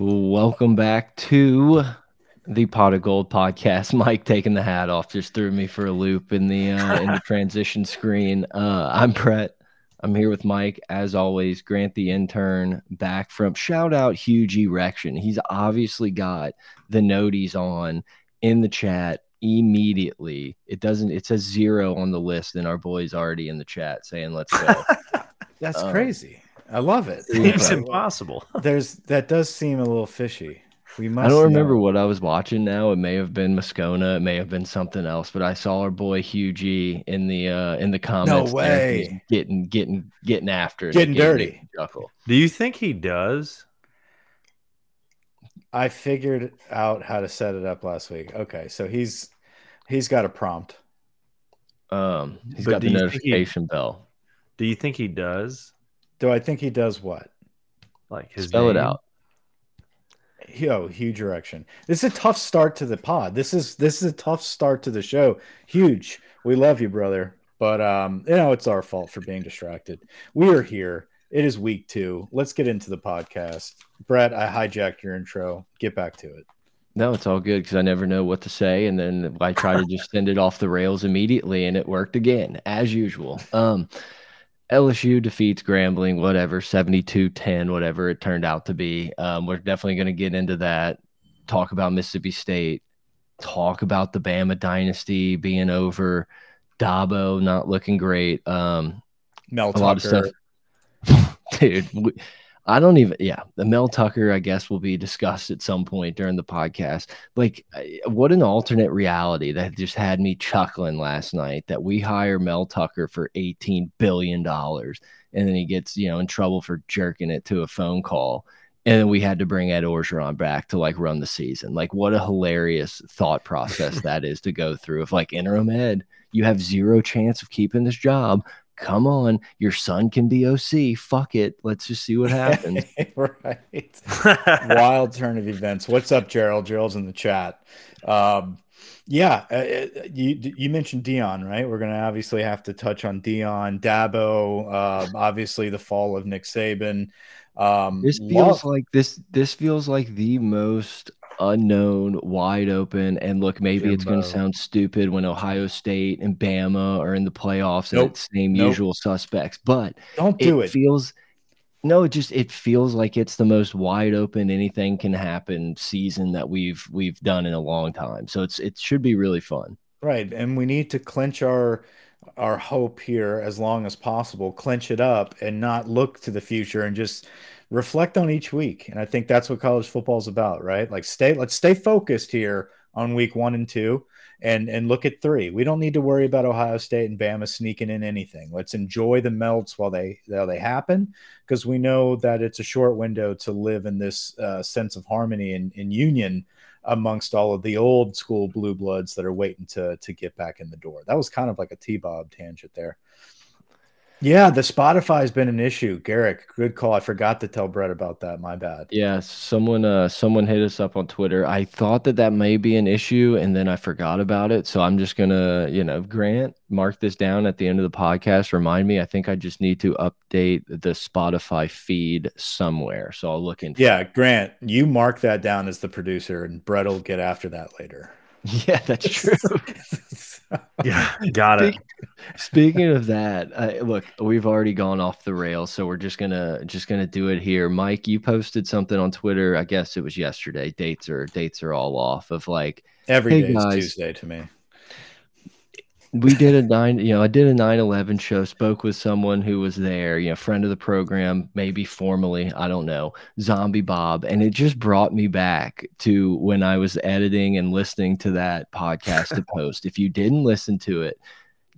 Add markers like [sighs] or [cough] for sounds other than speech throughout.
Welcome back to the Pot of Gold podcast. [laughs] Mike taking the hat off just threw me for a loop in the uh, in the [laughs] transition screen. Uh, I'm Brett. I'm here with Mike as always. Grant the intern back from shout out huge erection. He's obviously got the noties on in the chat immediately. It doesn't. It says zero on the list, and our boys already in the chat saying let's go. [laughs] That's um, crazy. I love it. It's impossible. [laughs] There's that does seem a little fishy. We must. I don't remember know. what I was watching now. It may have been Moscona. It may have been something else. But I saw our boy Hugh G in the uh in the comments. No way. Getting getting getting after it, getting, dirty. Do you think he does? I figured out how to set it up last week. Okay, so he's he's got a prompt. Um, he's but got the notification he, bell. Do you think he does? Do I think he does what? Like his spell name? it out. Yo, huge erection. This is a tough start to the pod. This is this is a tough start to the show. Huge. We love you, brother. But um, you know, it's our fault for being distracted. We are here. It is week two. Let's get into the podcast. Brett, I hijacked your intro. Get back to it. No, it's all good because I never know what to say, and then I try to just send it off the rails immediately, and it worked again as usual. Um, LSU defeats Grambling, whatever, 72 10, whatever it turned out to be. Um, we're definitely going to get into that, talk about Mississippi State, talk about the Bama dynasty being over, Dabo not looking great. Um, Mel a lot of stuff. [laughs] Dude, we, I don't even, yeah, the Mel Tucker, I guess, will be discussed at some point during the podcast. Like, what an alternate reality that just had me chuckling last night that we hire Mel Tucker for $18 billion and then he gets, you know, in trouble for jerking it to a phone call. And then we had to bring Ed Orgeron back to like run the season. Like, what a hilarious thought process [laughs] that is to go through. If like interim Ed, you have zero chance of keeping this job come on, your son can be OC. Fuck it. Let's just see what happens. [laughs] right. Wild turn of events. What's up, Gerald? Gerald's in the chat. Um, yeah, uh, uh you you mentioned Deion, right? We're gonna obviously have to touch on Deion, Dabo, uh, obviously the fall of Nick Saban. Um, this feels like this. This feels like the most unknown, wide open. And look, maybe Jimbo. it's going to sound stupid when Ohio State and Bama are in the playoffs nope. and it's same nope. usual suspects, but don't do it. it. Feels no, it just it feels like it's the most wide open anything can happen season that we've we've done in a long time. So it's it should be really fun. Right, and we need to clinch our our hope here as long as possible, clinch it up, and not look to the future and just reflect on each week. And I think that's what college football is about, right? Like stay let's stay focused here on week 1 and 2 and and look at 3. We don't need to worry about Ohio State and Bama sneaking in anything. Let's enjoy the melts while they while they happen because we know that it's a short window to live in this uh, sense of harmony and, and union amongst all of the old school blue bloods that are waiting to to get back in the door. That was kind of like a T-Bob tangent there. Yeah, the Spotify has been an issue. Garrick, good call. I forgot to tell Brett about that. My bad. Yeah, someone uh someone hit us up on Twitter. I thought that that may be an issue and then I forgot about it. So I'm just going to, you know, Grant, mark this down at the end of the podcast. Remind me. I think I just need to update the Spotify feed somewhere. So I'll look into Yeah, Grant, you mark that down as the producer and Brett will get after that later. [laughs] Yeah, that's [laughs] true. [laughs] yeah, got it. Speaking of that, uh, look, we've already gone off the rails, so we're just gonna just gonna do it here. Mike, you posted something on Twitter. I guess it was yesterday. Dates are dates are all off of like every hey, day guys, Tuesday to me we did a nine you know i did a 9-11 show spoke with someone who was there you know friend of the program maybe formally i don't know zombie bob and it just brought me back to when i was editing and listening to that podcast to [laughs] post. If you didn't listen to it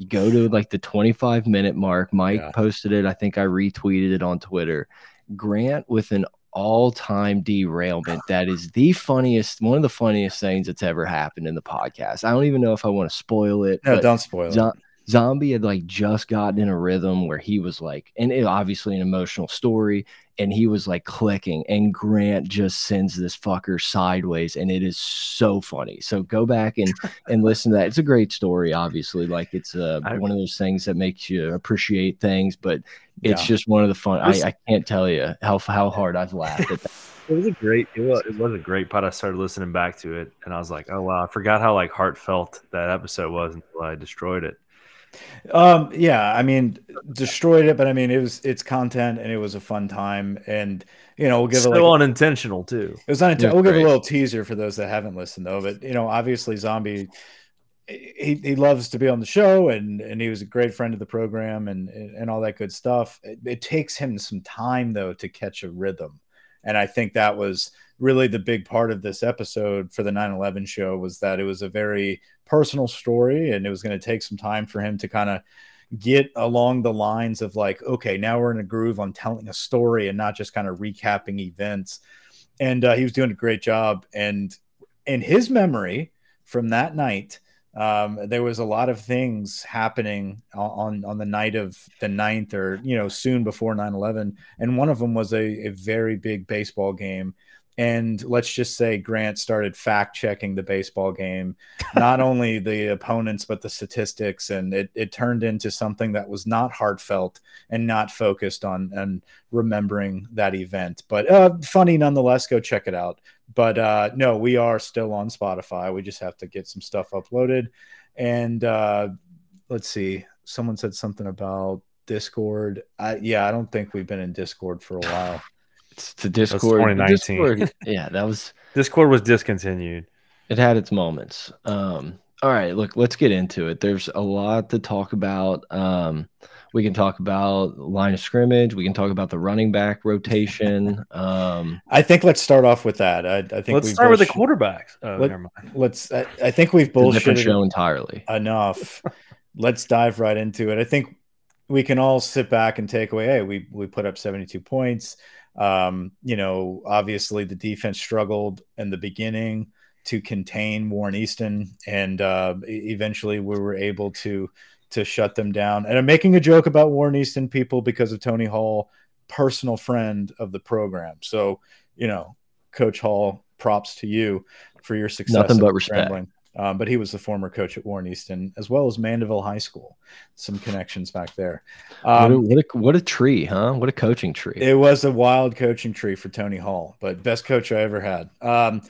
you go to like the 25 minute mark. Mike yeah. posted it. I think i retweeted it on twitter. Grant with an all-time derailment that is the funniest one of the funniest things that's ever happened in the podcast. I don't even know if i want to spoil it no don't spoil it zombie had like just gotten in a rhythm where he was like and it obviously an emotional story and he was like clicking and grant just sends this fucker sideways and it is so funny so go back and and [laughs] listen to that it's a great story obviously like it's uh, one of those things that makes you appreciate things but it's yeah. just one of the fun I, I, can't tell you how how hard i've laughed at that [laughs] It was a great. It was, it was a great pod. I started listening back to it, and I was like, "Oh wow!" I forgot how like heartfelt that episode was until I destroyed it. Um, yeah, I mean, destroyed it, but I mean, it was it's content and it was a fun time, and you know, we'll give so it like, unintentional too. It was unintentional. We'll give a little teaser for those that haven't listened though. But you know, obviously, Zombie, he, he loves to be on the show, and and he was a great friend of the program, and and all that good stuff. It, it takes him some time though to catch a rhythm, and I think that was really the big part of this episode for the 9/11 show was that it was a very personal story, and it was going to take some time for him to kind of get along the lines of like, okay, now we're in a groove on telling a story and not just kind of recapping events. And uh, he was doing a great job. And in his memory from that night, um, there was a lot of things happening on on the night of the 9th or you know soon before 9-11 and one of them was a, a very big baseball game and let's just say Grant started fact checking the baseball game, not [laughs] only the opponents, but the statistics. And it, it turned into something that was not heartfelt and not focused on and remembering that event. But uh, funny nonetheless, go check it out. But uh, no, we are still on Spotify. We just have to get some stuff uploaded. And uh, let's see, someone said something about Discord. I, yeah, I don't think we've been in Discord for a while. [sighs] [laughs] It's the Discord. 2019. Discord, yeah, that was Discord was discontinued. it had its moments. Um, all right, look, let's get into it. There's a lot to talk about. Um, we can talk about line of scrimmage. We can talk about the running back rotation. Um, I think let's start off with that. I, I think Let's we've start with the quarterbacks. Oh, Let- never mind. Let's. I, I think we've it's a bullshitted show entirely. enough. [laughs] let's dive right into it. I think we can all sit back and take away. Hey, we we put up seventy two points. Um, you know, obviously the defense struggled in the beginning to contain Warren Easton, and uh, eventually we were able to to shut them down. And I'm making a joke about Warren Easton people because of Tony Hall, personal friend of the program. So you know, Coach Hall, props to you for your success. Nothing but respect. Um, but he was the former coach at Warren Easton as well as Mandeville High School. Some connections back there. what, a, Um, what, a, what a tree, huh? What a coaching tree. it was a wild coaching tree for Tony Hall, but best coach I ever had. Um,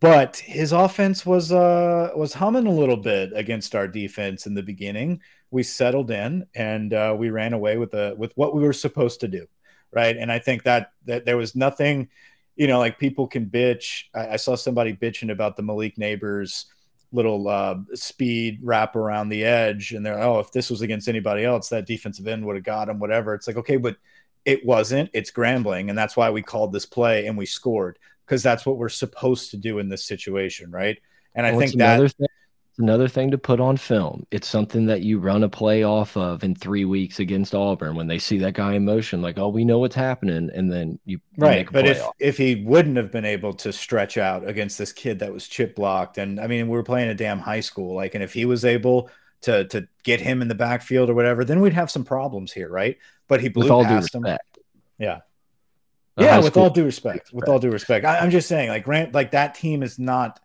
but his offense was uh, was humming a little bit against our defense in the beginning. We settled in and uh, we ran away with the with what we were supposed to do, right? And I think that that there was nothing, you know, like people can bitch. I, I saw somebody bitching about the Malik Nabers little uh, speed wrap around the edge, and they're oh, if this was against anybody else, that defensive end would have got him, whatever. It's like okay, but it wasn't. It's Grambling, and that's why we called this play and we scored because that's what we're supposed to do in this situation, right? And I Well, it's think that thing, it's another thing to put on film. It's something that you run a play off of in three weeks against Auburn when they see that guy in motion, like, oh, we know what's happening, and then you, right make a but if off. if he wouldn't have been able to stretch out against this kid that was chip blocked and i mean we were playing a damn high school like and if he was able to to get him in the backfield or whatever then we'd have some problems here right? But he blew with past him. yeah. Yeah with all due respect with all due respect. I, i'm just saying like grant like that team is not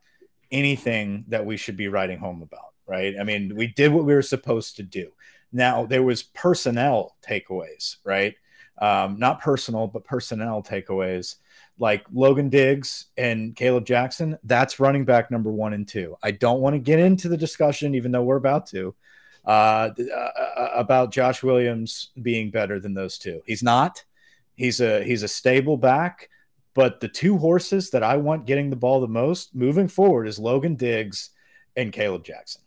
anything that we should be writing home about right? I mean we did what we were supposed to do. Now there was personnel takeaways right? Um, not personal but personnel takeaways. Like logan diggs and kaleb jackson that's running back number one and two. I don't want to get into the discussion even though we're about to uh, uh, about josh williams being better than those two. He's not. He's a he's a stable back, but the two horses that I want getting the ball the most moving forward is Logan Diggs and Kaleb Jackson.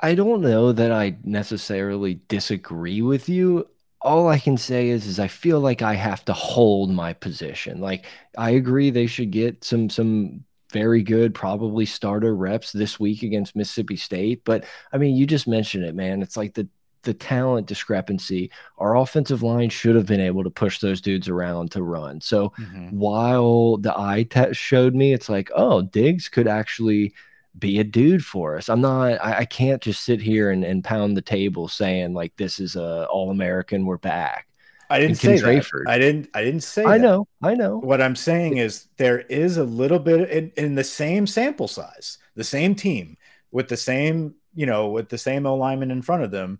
I don't know that I necessarily disagree with you. All I can say is, is I feel like I have to hold my position. Like I agree they should get some some very good, probably starter reps this week against Mississippi State. But I mean, you just mentioned it, man. It's like the the talent discrepancy. Our offensive line should have been able to push those dudes around to run. So mm-hmm. while the eye test showed me, it's like, oh, Diggs could actually be a dude for us. I'm not, I, I can't just sit here and, and pound the table saying like this is a all American, we're back. I didn't say Ken that. Drayford. I didn't. I didn't say. I that. know, I know. What I'm saying is there is a little bit in, in the same sample size, the same team with the same, you know, with the same O lineman in front of them.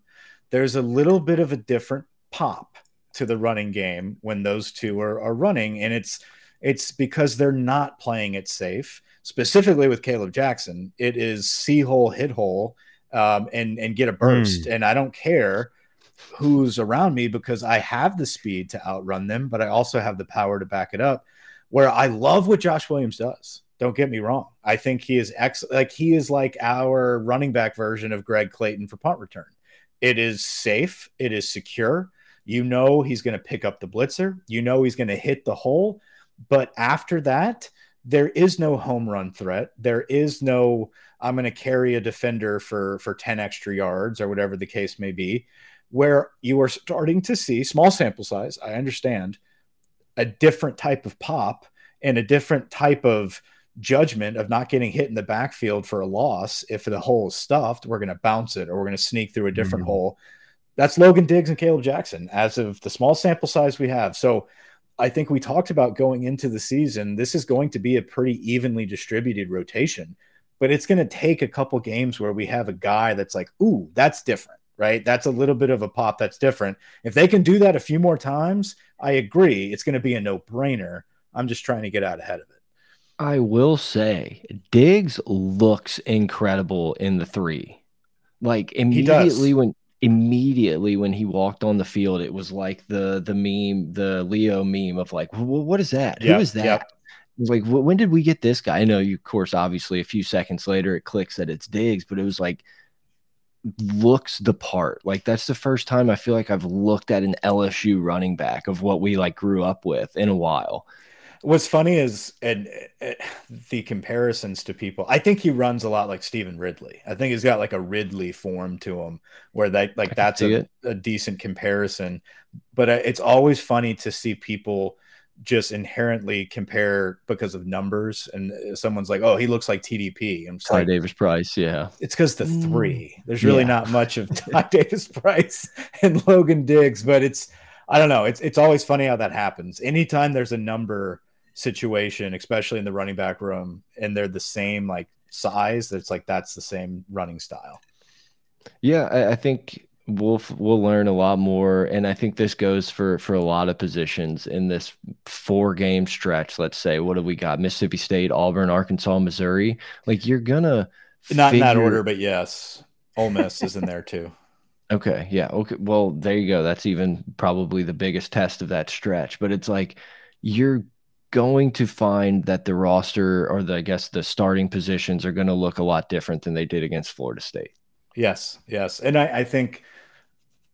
There's a little bit of a different pop to the running game when those two are, are running, and it's it's because they're not playing it safe. Specifically with Kaleb Jackson, it is see hole, hit hole, um, and and get a burst. Mm. And I don't care who's around me because I have the speed to outrun them, but I also have the power to back it up. Where I love what Josh Williams does. Don't get me wrong. I think he is ex like he is like our running back version of Greg Clayton for punt return. It is safe, it is secure. You know he's going to pick up the blitzer. You know he's going to hit the hole. But after that, there is no home run threat. There is no I'm going to carry a defender for for 10 extra yards or whatever the case may be. Where you are starting to see small sample size, I understand, a different type of pop and a different type of judgment of not getting hit in the backfield for a loss. If the hole is stuffed, we're going to bounce it or we're going to sneak through a different mm -hmm. hole. That's Logan Diggs and Kaleb Jackson as of the small sample size we have. So I think we talked about going into the season. This is going to be a pretty evenly distributed rotation, but it's going to take a couple games where we have a guy that's like, ooh, that's different, right? That's a little bit of a pop that's different. If they can do that a few more times, I agree. It's going to be a no brainer. I'm just trying to get out ahead of it. I will say, Diggs looks incredible in the three. Like immediately when immediately when he walked on the field, it was like the the meme, the Leo meme of like, well, what is that? Who is that? Yep. It was like, when did we get this guy? I know you, of course, obviously, a few seconds later, it clicks that it's Diggs, but it was like looks the part. Like that's the first time I feel like I've looked at an LSU running back of what we like grew up with in a while. What's funny is and uh, the comparisons to people. I think he runs a lot like Stevan Ridley. I think he's got like a Ridley form to him, where that like that's a, a, decent comparison. But uh, it's always funny to see people just inherently compare because of numbers. And uh, someone's like, "Oh, he looks like TDP." I'm Ty like, Davis Price, yeah. It's because the mm. three. There's really yeah. not much of [laughs] Ty Davis Price and Logan Diggs, but it's I don't know. It's it's always funny how that happens. Anytime there's a number situation, especially in the running back room, and they're the same like size, it's like that's the same running style. Yeah, I, I think we'll we'll learn a lot more, and I think this goes for for a lot of positions in this four game stretch. Let's say, what have we got? Mississippi State, Auburn, Arkansas, Missouri. Like you're gonna not figure... in that order, but yes, Ole Miss is in there too. [laughs] Okay, yeah, okay. Well, there you go. That's even probably the biggest test of that stretch. But it's like you're going to find that the roster or the I guess the starting positions are going to look a lot different than they did against Florida State. Yes, yes, and I, I think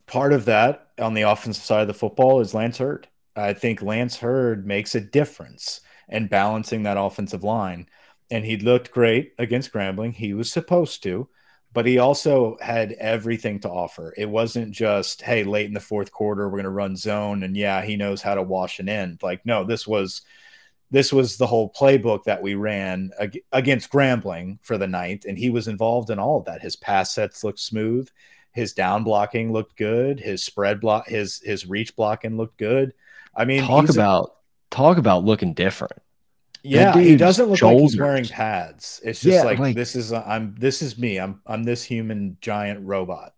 part of that on the offensive side of the football is Lance Heard. I think Lance Heard makes a difference in balancing that offensive line, and he looked great against Grambling. He was supposed to, but he also had everything to offer. It wasn't just, hey, late in the fourth quarter, we're going to run zone, and yeah, he knows how to wash an end. Like, no, this was this was the whole playbook that we ran ag against Grambling for the night, and he was involved in all of that. His pass sets looked smooth, his down blocking looked good, his spread block, his his reach blocking looked good. I mean, talk about talk about looking different. Yeah, he doesn't look shoulders. like he's wearing pads. It's just yeah, like, like this is I'm this is me. I'm I'm this human giant robot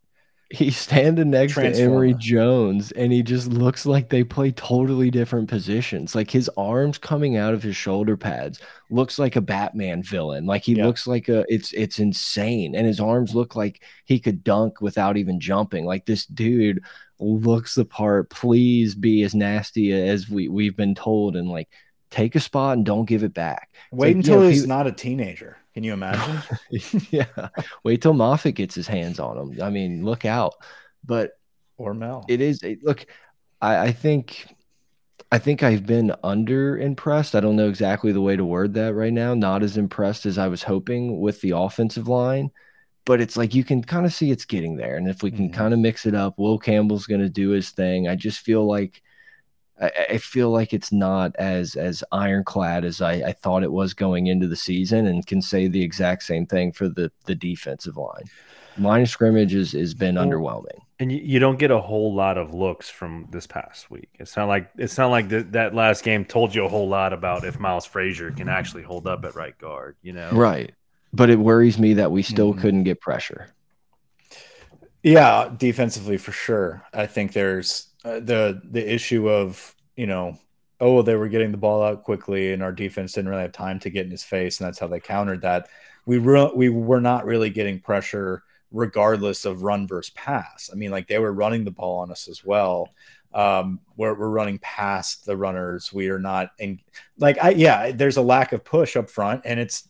he's standing next to Emery Jones and he just looks like they play totally different positions. Like his arms coming out of his shoulder pads looks like a Batman villain. Like he yeah. looks like a it's it's insane. And his arms look like he could dunk without even jumping. Like this dude looks the part. Please be as nasty as we we've been told and like take a spot and don't give it back. Wait like, until he's he, not a teenager. Can you imagine? [laughs] yeah. Wait till Moffitt gets his hands on him. I mean, look out. But or Mel. It is look, I, I think I think I've been under impressed. I don't know exactly the way to word that right now. Not as impressed as I was hoping with the offensive line, but it's like you can kind of see it's getting there. And if we can mm -hmm. kind of mix it up, Will Campbell's going to do his thing. I just feel like I, I, feel like it's not as as ironclad as I, I, thought it was going into the season, and can say the exact same thing for the the defensive line. Line of scrimmage has, has been well, underwhelming, and you, you, don't get a whole lot of looks from this past week. It's not like it's not like the, that last game told you a whole lot about if Miles Frazier can actually hold up at right guard. You know, right? But it worries me that we still mm -hmm. couldn't get pressure. Yeah, defensively for sure. I think there's uh, the the issue of you know oh they were getting the ball out quickly and our defense didn't really have time to get in his face and that's how they countered that. We re- we were not really getting pressure regardless of run versus pass. I mean, like they were running the ball on us as well. Um, where we're running past the runners, we are not and like I yeah, there's a lack of push up front, and it's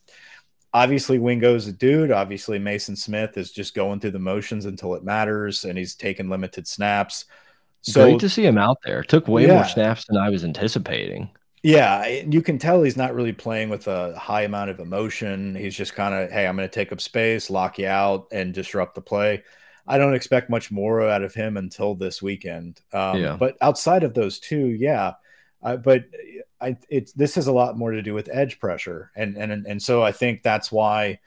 obviously Wingo's a dude. Obviously, Mason Smith is just going through the motions until it matters, and he's taking limited snaps. So great to see him out there. Took way yeah. more snaps than I was anticipating. Yeah, you can tell he's not really playing with a high amount of emotion. He's just kind of, hey, I'm going to take up space, lock you out, and disrupt the play. I don't expect much more out of him until this weekend. Um, yeah. But outside of those two, yeah. Uh, but I, it's this has a lot more to do with edge pressure, and and and so I think that's why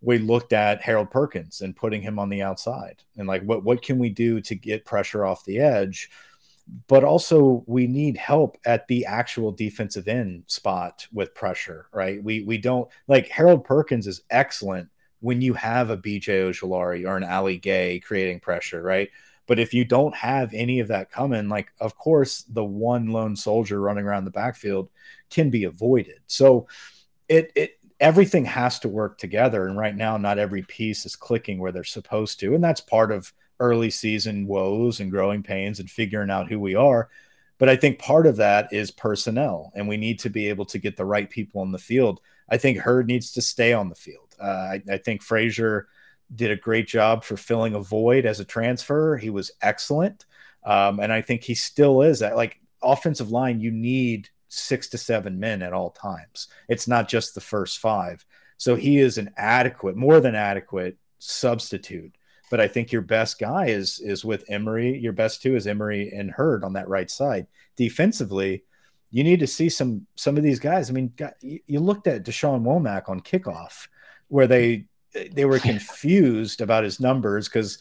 we looked at Harold Perkins and putting him on the outside, and like what what can we do to get pressure off the edge but also we need help at the actual defensive end spot with pressure, right? We we don't like Harold Perkins is excellent when you have a BJ Ojulari or an Ali Gaye creating pressure, right? But if you don't have any of that coming, like of course the one lone soldier running around the backfield can be avoided. So it it everything has to work together. And right now, not every piece is clicking where they're supposed to. And that's part of early season woes and growing pains and figuring out who we are. But I think part of that is personnel, and we need to be able to get the right people on the field. I think Heard needs to stay on the field. Uh, I, I, think Frazier did a great job for filling a void as a transfer. He was excellent. Um, and I think he still is at like offensive line, you need six to seven men at all times. It's not just the first five. So he is an adequate, more than adequate substitute but I think your best guy is is with Emery. Your best two is Emery and Heard on that right side. Defensively, you need to see some some of these guys. I mean, you looked at Da'Shawn Womack on kickoff, where they they were [laughs] confused about his numbers because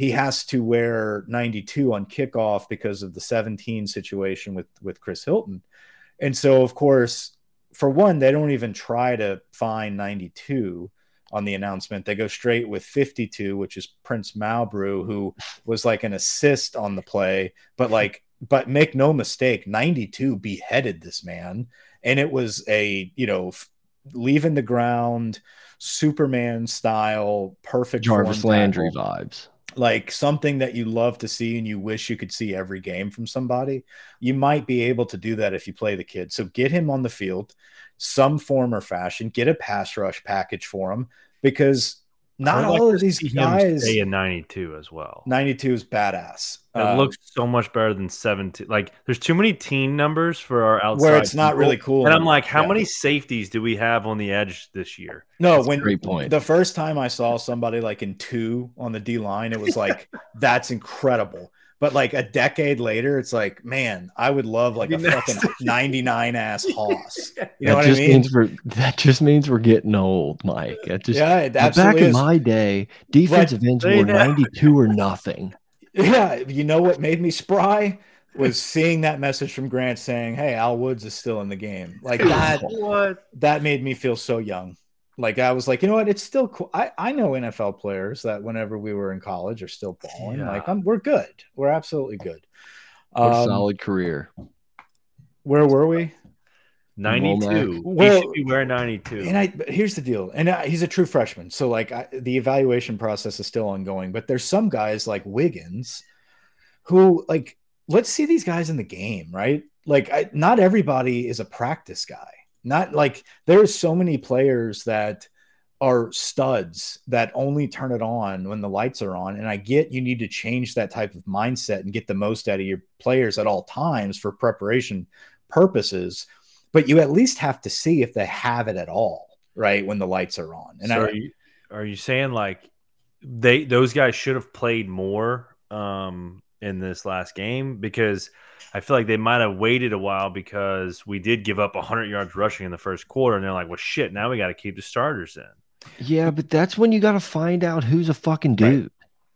he has to wear 92 on kickoff because of the 17 situation with with Chris Hilton. And so of course, for one, they don't even try to find 92 on the announcement. They go straight with 52, which is Prince Malbrew, who was like an assist on the play, but like, but make no mistake, 92 beheaded this man. And it was a, you know, leaving the ground, Superman style, perfect Jarvis Landry vibes. Like something that you love to see and you wish you could see every game from somebody. You might be able to do that if you play the kid. So get him on the field some form or fashion, get a pass rush package for him because not all like of these guys stay in 92 as well. 92 is badass. It um, looks so much better than 17. Like there's too many teen numbers for our outside where it's not people. really cool. And I'm like, how yeah. many safeties do we have on the edge this year? No, That's when great point. the first time I saw somebody like in two on the D line, it was like [laughs] that's incredible. But like a decade later, it's like, man, I would love like a fucking [laughs] 99 ass hoss. [laughs] You know that just I mean? means we're that just means we're getting old, Mike. It just yeah, it back in my day, defensive ends were 92 or nothing. [laughs] Yeah, you know what made me spry was seeing that message from Grant saying, Hey, Al Woods is still in the game. Like that, what? that made me feel so young. Like I was like, you know what? It's still cool. I, I know NFL players that whenever we were in college are still balling. Yeah. Like I'm, we're good. We're absolutely good. Um, solid career. Where were we? 92. Well, he should be wearing 92. And I, here's the deal. And I, he's a true freshman. So, like, I, the evaluation process is still ongoing. But there's some guys like Wiggins who, like, let's see these guys in the game, right? Like, I, not everybody is a practice guy. Not like there's so many players that are studs that only turn it on when the lights are on. And I get you need to change that type of mindset and get the most out of your players at all times for preparation purposes. But you at least have to see if they have it at all, right? When the lights are on. And so I, are, you, are you saying like they those guys should have played more um in this last game because I feel like they might have waited a while because we did give up 100 yards rushing in the first quarter, and they're like, "Well, shit, now we got to keep the starters in." Yeah, but that's when you got to find out who's a fucking dude.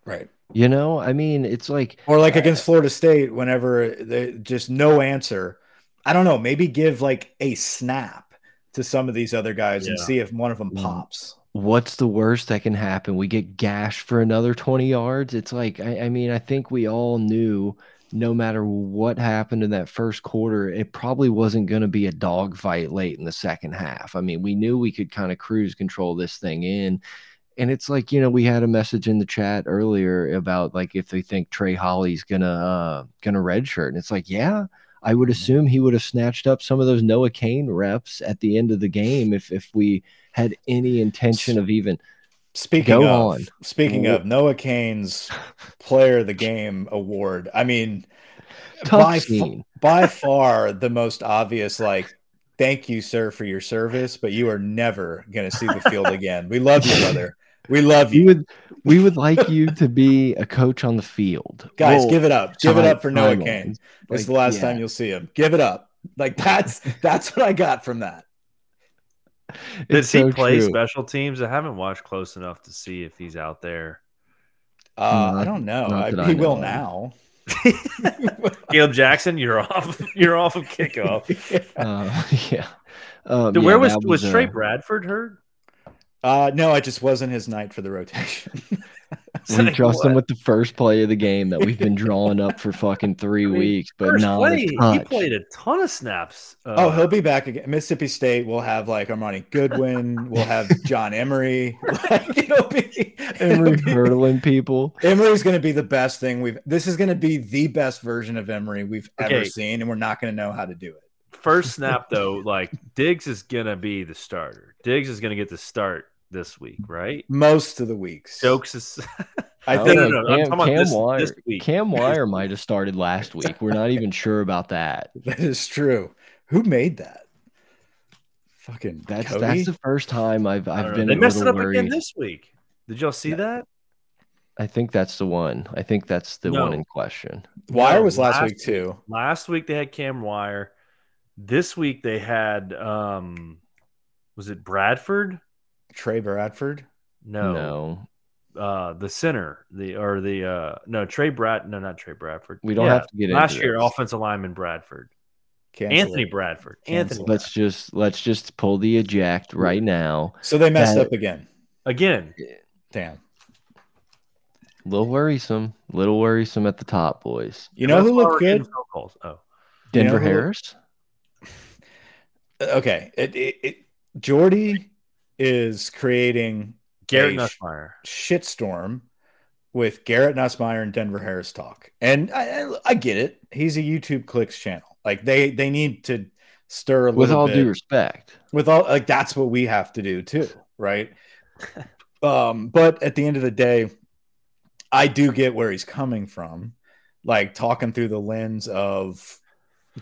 Right. right. You know, I mean, it's like or like against Florida State, whenever they just no answer. I don't know. Maybe give like a snap to some of these other guys yeah. and see if one of them mm. pops what's the worst that can happen? We get gashed for another 20 yards. It's like, I, I, mean, I think we all knew no matter what happened in that first quarter, it probably wasn't going to be a dogfight late in the second half. I mean, we knew we could kind of cruise control this thing in. And it's like, you know, we had a message in the chat earlier about like if they think Trey Holly's gonna uh gonna redshirt. And it's like, yeah, I would assume he would have snatched up some of those Noah Kane reps at the end of the game if if we had any intention of even Speaking Go of, on. speaking of Noah Kane's Player of the Game award, I mean, tough by, scene. by [laughs] far the most obvious, like, thank you, sir, for your service, but you are never going to see the field [laughs] again. We love you, brother. We love We you. would we would like you to be a coach on the field. [laughs] Guys, Well, give it up. Give it up for Noah. Kane. It's Like, the last yeah. time you'll see him. Give it up. Like that's that's what I got from that. [laughs] Did It's he so play true. special teams? I haven't watched close enough to see if he's out there. Uh, Not- I don't know. I, that I he know will now. [laughs] [laughs] Kaleb Jackson, you're off. You're off of kickoff. Uh, yeah. Um, Dude, yeah, where was that was, Trey Bradford hurt? Uh, no, it just wasn't his night for the rotation. [laughs] It's We like, trust him with the first play of the game that we've been [laughs] drawing up for fucking three mean, weeks, but not play, a he played a ton of snaps. Uh, oh, he'll be back again. Mississippi State will have like Armani Goodwin. We'll have John Emery. [laughs] Like, it'll be, Emery it'll be- hurdling people. Emery's going to be the best thing we've. This is going to be the best version of Emery we've ever Okay. seen, and we're not going to know how to do it. first snap though, like Diggs is gonna be the starter. Diggs is gonna get the start this week, right? Most of the weeks. Jokes is. [laughs] [laughs] I think. no, no, no, I'm Cam, about Cam this- Wire, this. Cam [laughs] Wire might have started last week. We're not even sure about that. That is true. Who made that? Fucking That's Cody? that's the first time I've I don't I've been They a messed it little up again this week. Did y'all see that? I think that's the one. I think that's the one in question. Wire No, was last, last week too. Last week they had Cam Wire. This week they had um was it Bradford? Trey Bradford. No. No, Uh the center, the or the uh no Trey Brad no not Trey Bradford. we don't Yeah, have to get in. last into year this. offensive lineman Bradford. Cancel Anthony it. Bradford. Cancel Anthony it. Let's just let's just pull the eject right now. So they messed That- up again. again. Damn. Little worrisome, little worrisome at the top, boys. You know That's who why looked good? phone calls. Oh. You know Denver who- Harris. [laughs] Okay. It, it, it Jordy is creating Garrett a Nussmeyer. shitstorm with Garrett Nussmeier and Denver Harris talk. And I, I, I get it. He's a YouTube clicks channel. Like they they need to stir a With all bit. due respect, with all like that's what we have to do too, right? [laughs] um, but at the end of the day, I do get where he's coming from, like talking through the lens of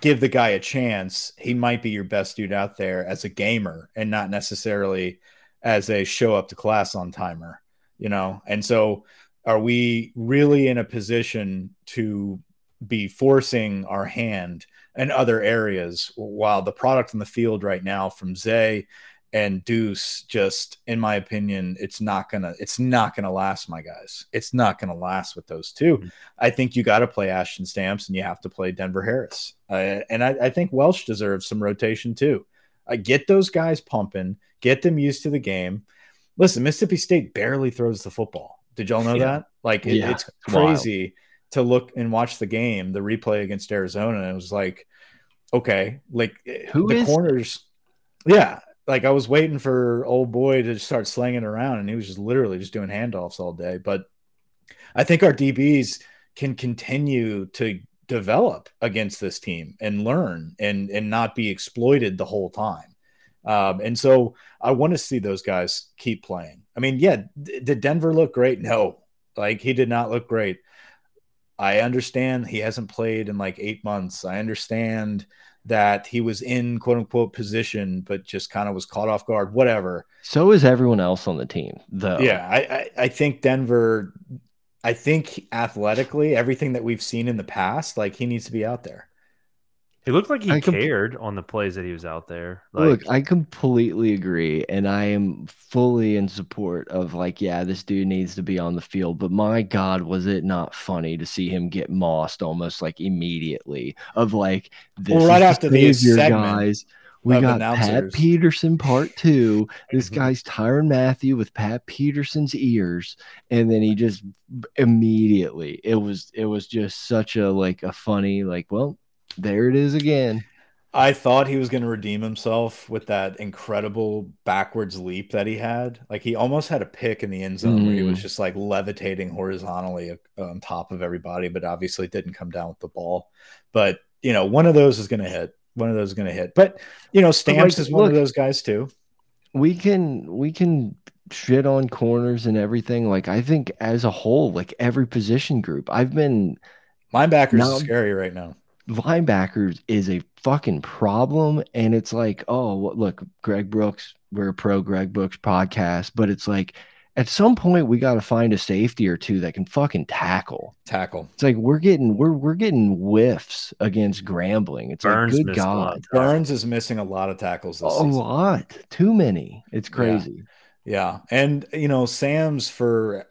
give the guy a chance. He might be your best dude out there as a gamer and not necessarily as a show up to class on timer, you know? And so are we really in a position to be forcing our hand in other areas while the product in the field right now from Zay and Deuce just in my opinion it's not gonna it's not gonna last my guys. It's not gonna last with those 2 Mhm. I think you got to play Ashton Stamps and you have to play Denver Harris. Uh, and I, I think Welch deserves some rotation too. I get those guys pumping get them used to the game. Listen Mississippi State barely throws the football. Did y'all know Yeah. that? Like it- Yeah, it's it's wild. crazy to look and watch the game the replay against Arizona and it was like okay like Who the is- corners yeah like I was waiting for old boy to start slinging around, and he was just literally just doing handoffs all day. But I think our DBs can continue to develop against this team and learn and and not be exploited the whole time. Um, and so I want to see those guys keep playing. I mean, yeah, d- did Denver look great? No, like he did not look great. I understand he hasn't played in like eight months. I understand that he was in quote unquote position, but just kind of was caught off guard, whatever. so is everyone else on the team, though. Yeah, I, I, I think Denver, I think athletically, everything that we've seen in the past, like he needs to be out there. He looked like he I comp- cared on the plays that he was out there. Like, Look, I completely agree, and I am fully in support of like, yeah, this dude needs to be on the field. But my God, was it not funny to see him get mossed almost like immediately? Of like, this Well, right is after the savior, segment- guys. We got Pat Peterson part [laughs] two. This Mhm. guy's Tyrann Mathieu with Pat Peterson's ears, and then he just immediately it was it was just such a like a funny like well there it is again. I thought he was going to redeem himself with that incredible backwards leap that he had. Like he almost had a pick in the end zone where he was Mm. just like levitating horizontally uh, on top of everybody, but obviously didn't come down with the ball. But you know, one of those is going to hit. One of those is going to hit. But you know, Stamps like, is one look- of those guys too. we can we can shit on corners and everything like i think as a whole like every position group i've been Linebackers No. is scary right now. Linebackers is a fucking problem and it's like oh look greg brooks we're a pro greg brooks podcast but it's like at some point we got to find a safety or two that can fucking tackle. Tackle. it's like we're getting we're we're getting whiffs against grambling. It's Burns like good missed a lot god. Burns is missing a lot of tackles this a season. lot. Too many. It's crazy. Yeah, and you know Sam's for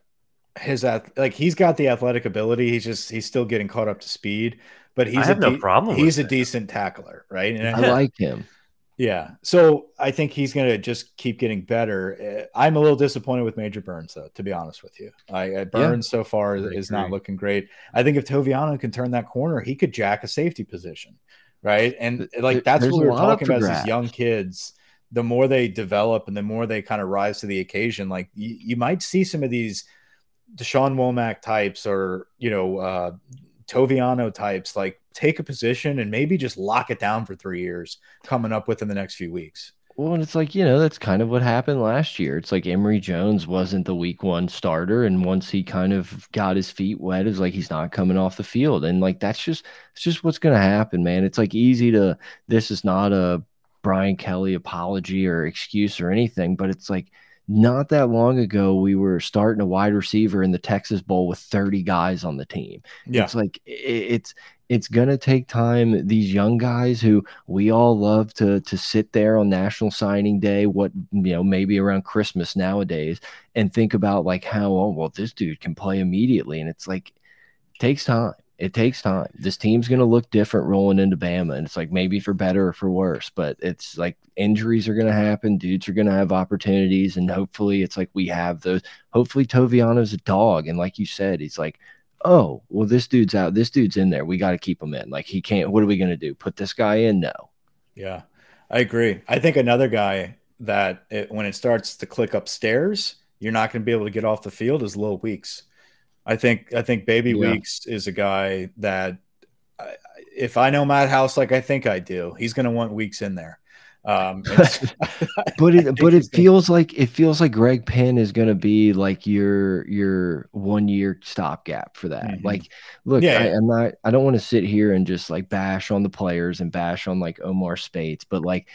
his ath- like he's got the athletic ability. He's just he's still getting caught up to speed, but he's have a no de- problem with He's a that. decent tackler, right? And i like him yeah, so I think he's gonna just keep getting better. Uh, I'm a little disappointed with Major Burns, though, to be honest with you. I uh, Burns so far I is not looking great. I think if Toviano can turn that corner, he could jack a safety position, right? And like that's there's what we a were talking about as these young kids. The more they develop and the more they kind of rise to the occasion, like you, you might see some of these Da'Shawn Womack types or you know uh, Toviano types like take a position and maybe just lock it down for three years coming up within the next few weeks. Well, and it's like, you know, that's kind of what happened last year. It's like Emery Jones wasn't the week one starter. And once he kind of got his feet wet, it's like he's not coming off the field. And like, that's just, it's just what's to happen, man. It's like easy to, this is not a Brian Kelly apology or excuse or anything, but it's like not that long ago, we were starting a wide receiver in the Texas Bowl with 30 guys on the team. Yeah, It's like it's it's gonna take time. These young guys who we all love to to sit there on National Signing Day, what you know, maybe around Christmas nowadays, and think about like how oh well this dude can play immediately, and it's like takes time. It takes time. This team's gonna look different rolling into Bama, and it's like maybe for better or for worse, but it's like injuries are gonna happen. Dudes are gonna have opportunities, and hopefully it's like we have those. Hopefully Toviano's a dog, and like you said, he's like oh, well, this dude's out. This dude's in there. We got to keep him in. Like, he can't. What are we going to do? Put this guy in? No. yeah, I agree. I think another guy that it, when it starts to click upstairs, you're not going to be able to get off the field is Lil Weeks. I think I think Baby Yeah. Weeks is a guy that I- if I know Matt House like I think I do, he's going to want Weeks in there. Um, [laughs] [laughs] But it, but it gonna- feels like it feels like Greg Penn is going to be like your your one year stopgap for that. Mhm. Like, look, Yeah, I, yeah. I'm not. I don't want to sit here and just like bash on the players and bash on like Omar Speights, but like.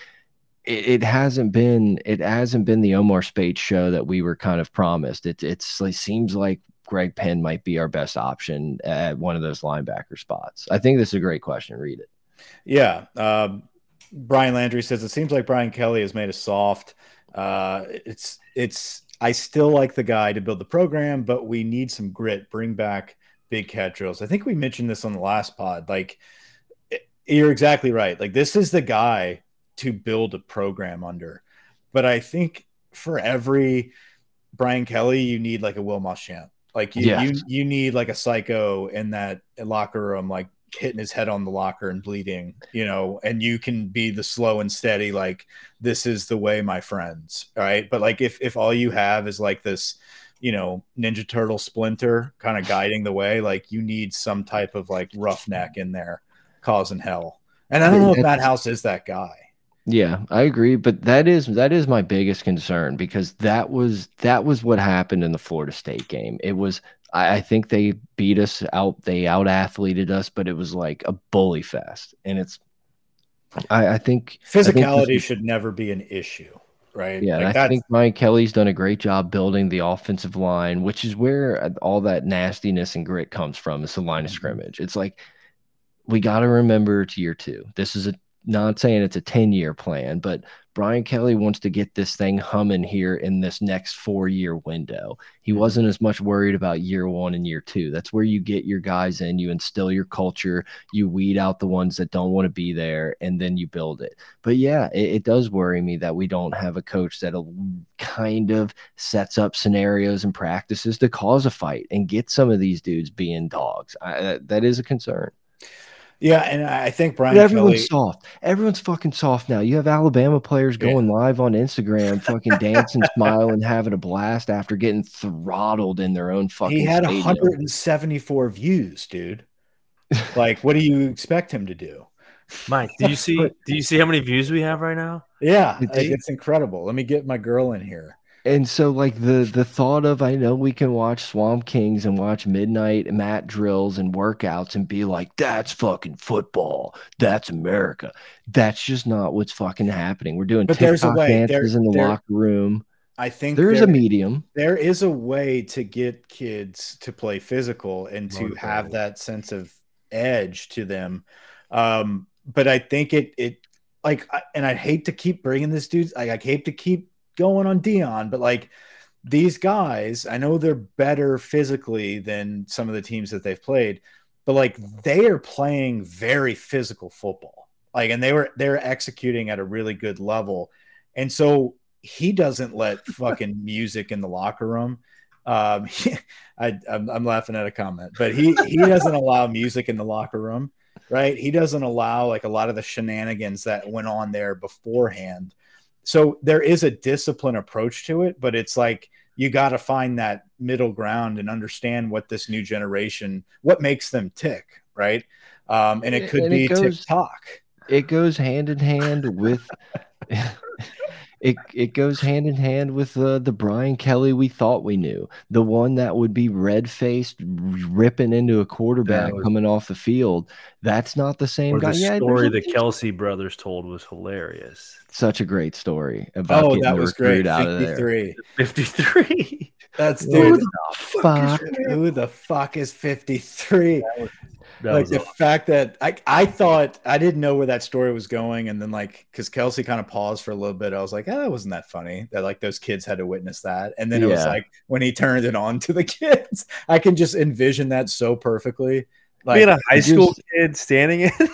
It, it hasn't been it hasn't been the Omar Speights show that we were kind of promised. It it's like seems like Greg Penn might be our best option at one of those linebacker spots. I think this is a great question. Read it. Yeah. Um, Brian Landry says it seems like Brian Kelly has made us soft. Uh, it's it's I still like the guy to build the program, but we need some grit. Bring back big cat drills. I think we mentioned this on the last pod. Like you're exactly right. Like this is the guy to build a program under. But I think for every Brian Kelly, you need like a Will Muschamp. Like you, Yes. you you need like a psycho in that locker room, like hitting his head on the locker and bleeding, you know, and you can be the slow and steady, like this is the way, my friends. All right. But like if if all you have is like this, you know, Ninja Turtle splinter kind of [laughs] guiding the way, like you need some type of like roughneck in there causing hell. And I don't know if Matt House is that guy. Yeah, I agree, but that is that is my biggest concern because that was that was what happened in the Florida State game. It was I, I think they beat us out, they out athleted us, but it was like a bully fest, and it's I, I think I think Physicality should never be an issue, right? yeah, Like I think Ryan Kelly's done a great job building the offensive line, which is where uh, all that nastiness and grit comes from. It's the line of Mhm. scrimmage. It's like we got to remember to year two. This is a not saying it's a 10 year plan, but Brian Kelly wants to get this thing humming here in this next four year window. He mm -hmm. wasn't as much worried about year one and year two. That's where you get your guys in, you instill your culture, you weed out the ones that don't want to be there, and then you build it. But yeah, it, it does worry me that we don't have a coach that kind of sets up scenarios and practices to cause a fight and get some of these dudes being dogs. I, that is a concern. Yeah, and I think Brian. But everyone's Kelly, soft. Everyone's fucking soft now. You have Alabama players going yeah. live on Instagram, fucking [laughs] dancing, smiling, and having a blast after getting throttled in their own fucking. He had stadium. 174 views, dude. Like, what do you expect him to do? Mike, do you [laughs] see? do you see how many views we have right now? Yeah, like, it's incredible. Let me get my girl in here and so like the the thought of I know we can watch Swamp Kings and watch midnight mat drills and workouts and be like that's fucking football. That's America. That's just not what's fucking happening. We're doing but TikTok there's a way. dances there, in the there, locker room. I think there's there, a medium. there is a way to get kids to play physical and to have that sense of edge to them. Um but I think it it like and I hate to keep bringing this dude like I hate to keep going on Deion, but like these guys, I know they're better physically than some of the teams that they've played, but like they are playing very physical football. Like, and they were they're executing at a really good level. And so he doesn't let [laughs] fucking music in the locker room. Um, [laughs] he, I, I'm, I'm laughing at a comment, but he he doesn't [laughs] allow music in the locker room, right? He doesn't allow like a lot of the shenanigans that went on there beforehand so there is a discipline approach to it, but it's like you got to find that middle ground and understand what this new generation, what makes them tick, right? Um, and it could and be it goes, TikTok. It goes hand in hand with [laughs] it it goes hand in hand with uh, the Brian Kelly we thought we knew, the one that would be red faced, ripping into a quarterback was, coming off the field. That's not the same guy. The yeah, story the Kelce brothers told was hilarious. Such a great story about oh, getting that the was recruit great. out of there. Fifty three. That's dude. Who the fuck? Who the fuck is fifty three? That like the awesome. fact that I, I thought I didn't know where that story was going, and then like because Kelce kind of paused for a little bit, I was like, oh, that wasn't that funny that like those kids had to witness that, and then it yeah. was like when he turned it on to the [laughs] kids, I can just envision that so perfectly. Like being a high school just, kid standing [laughs] in there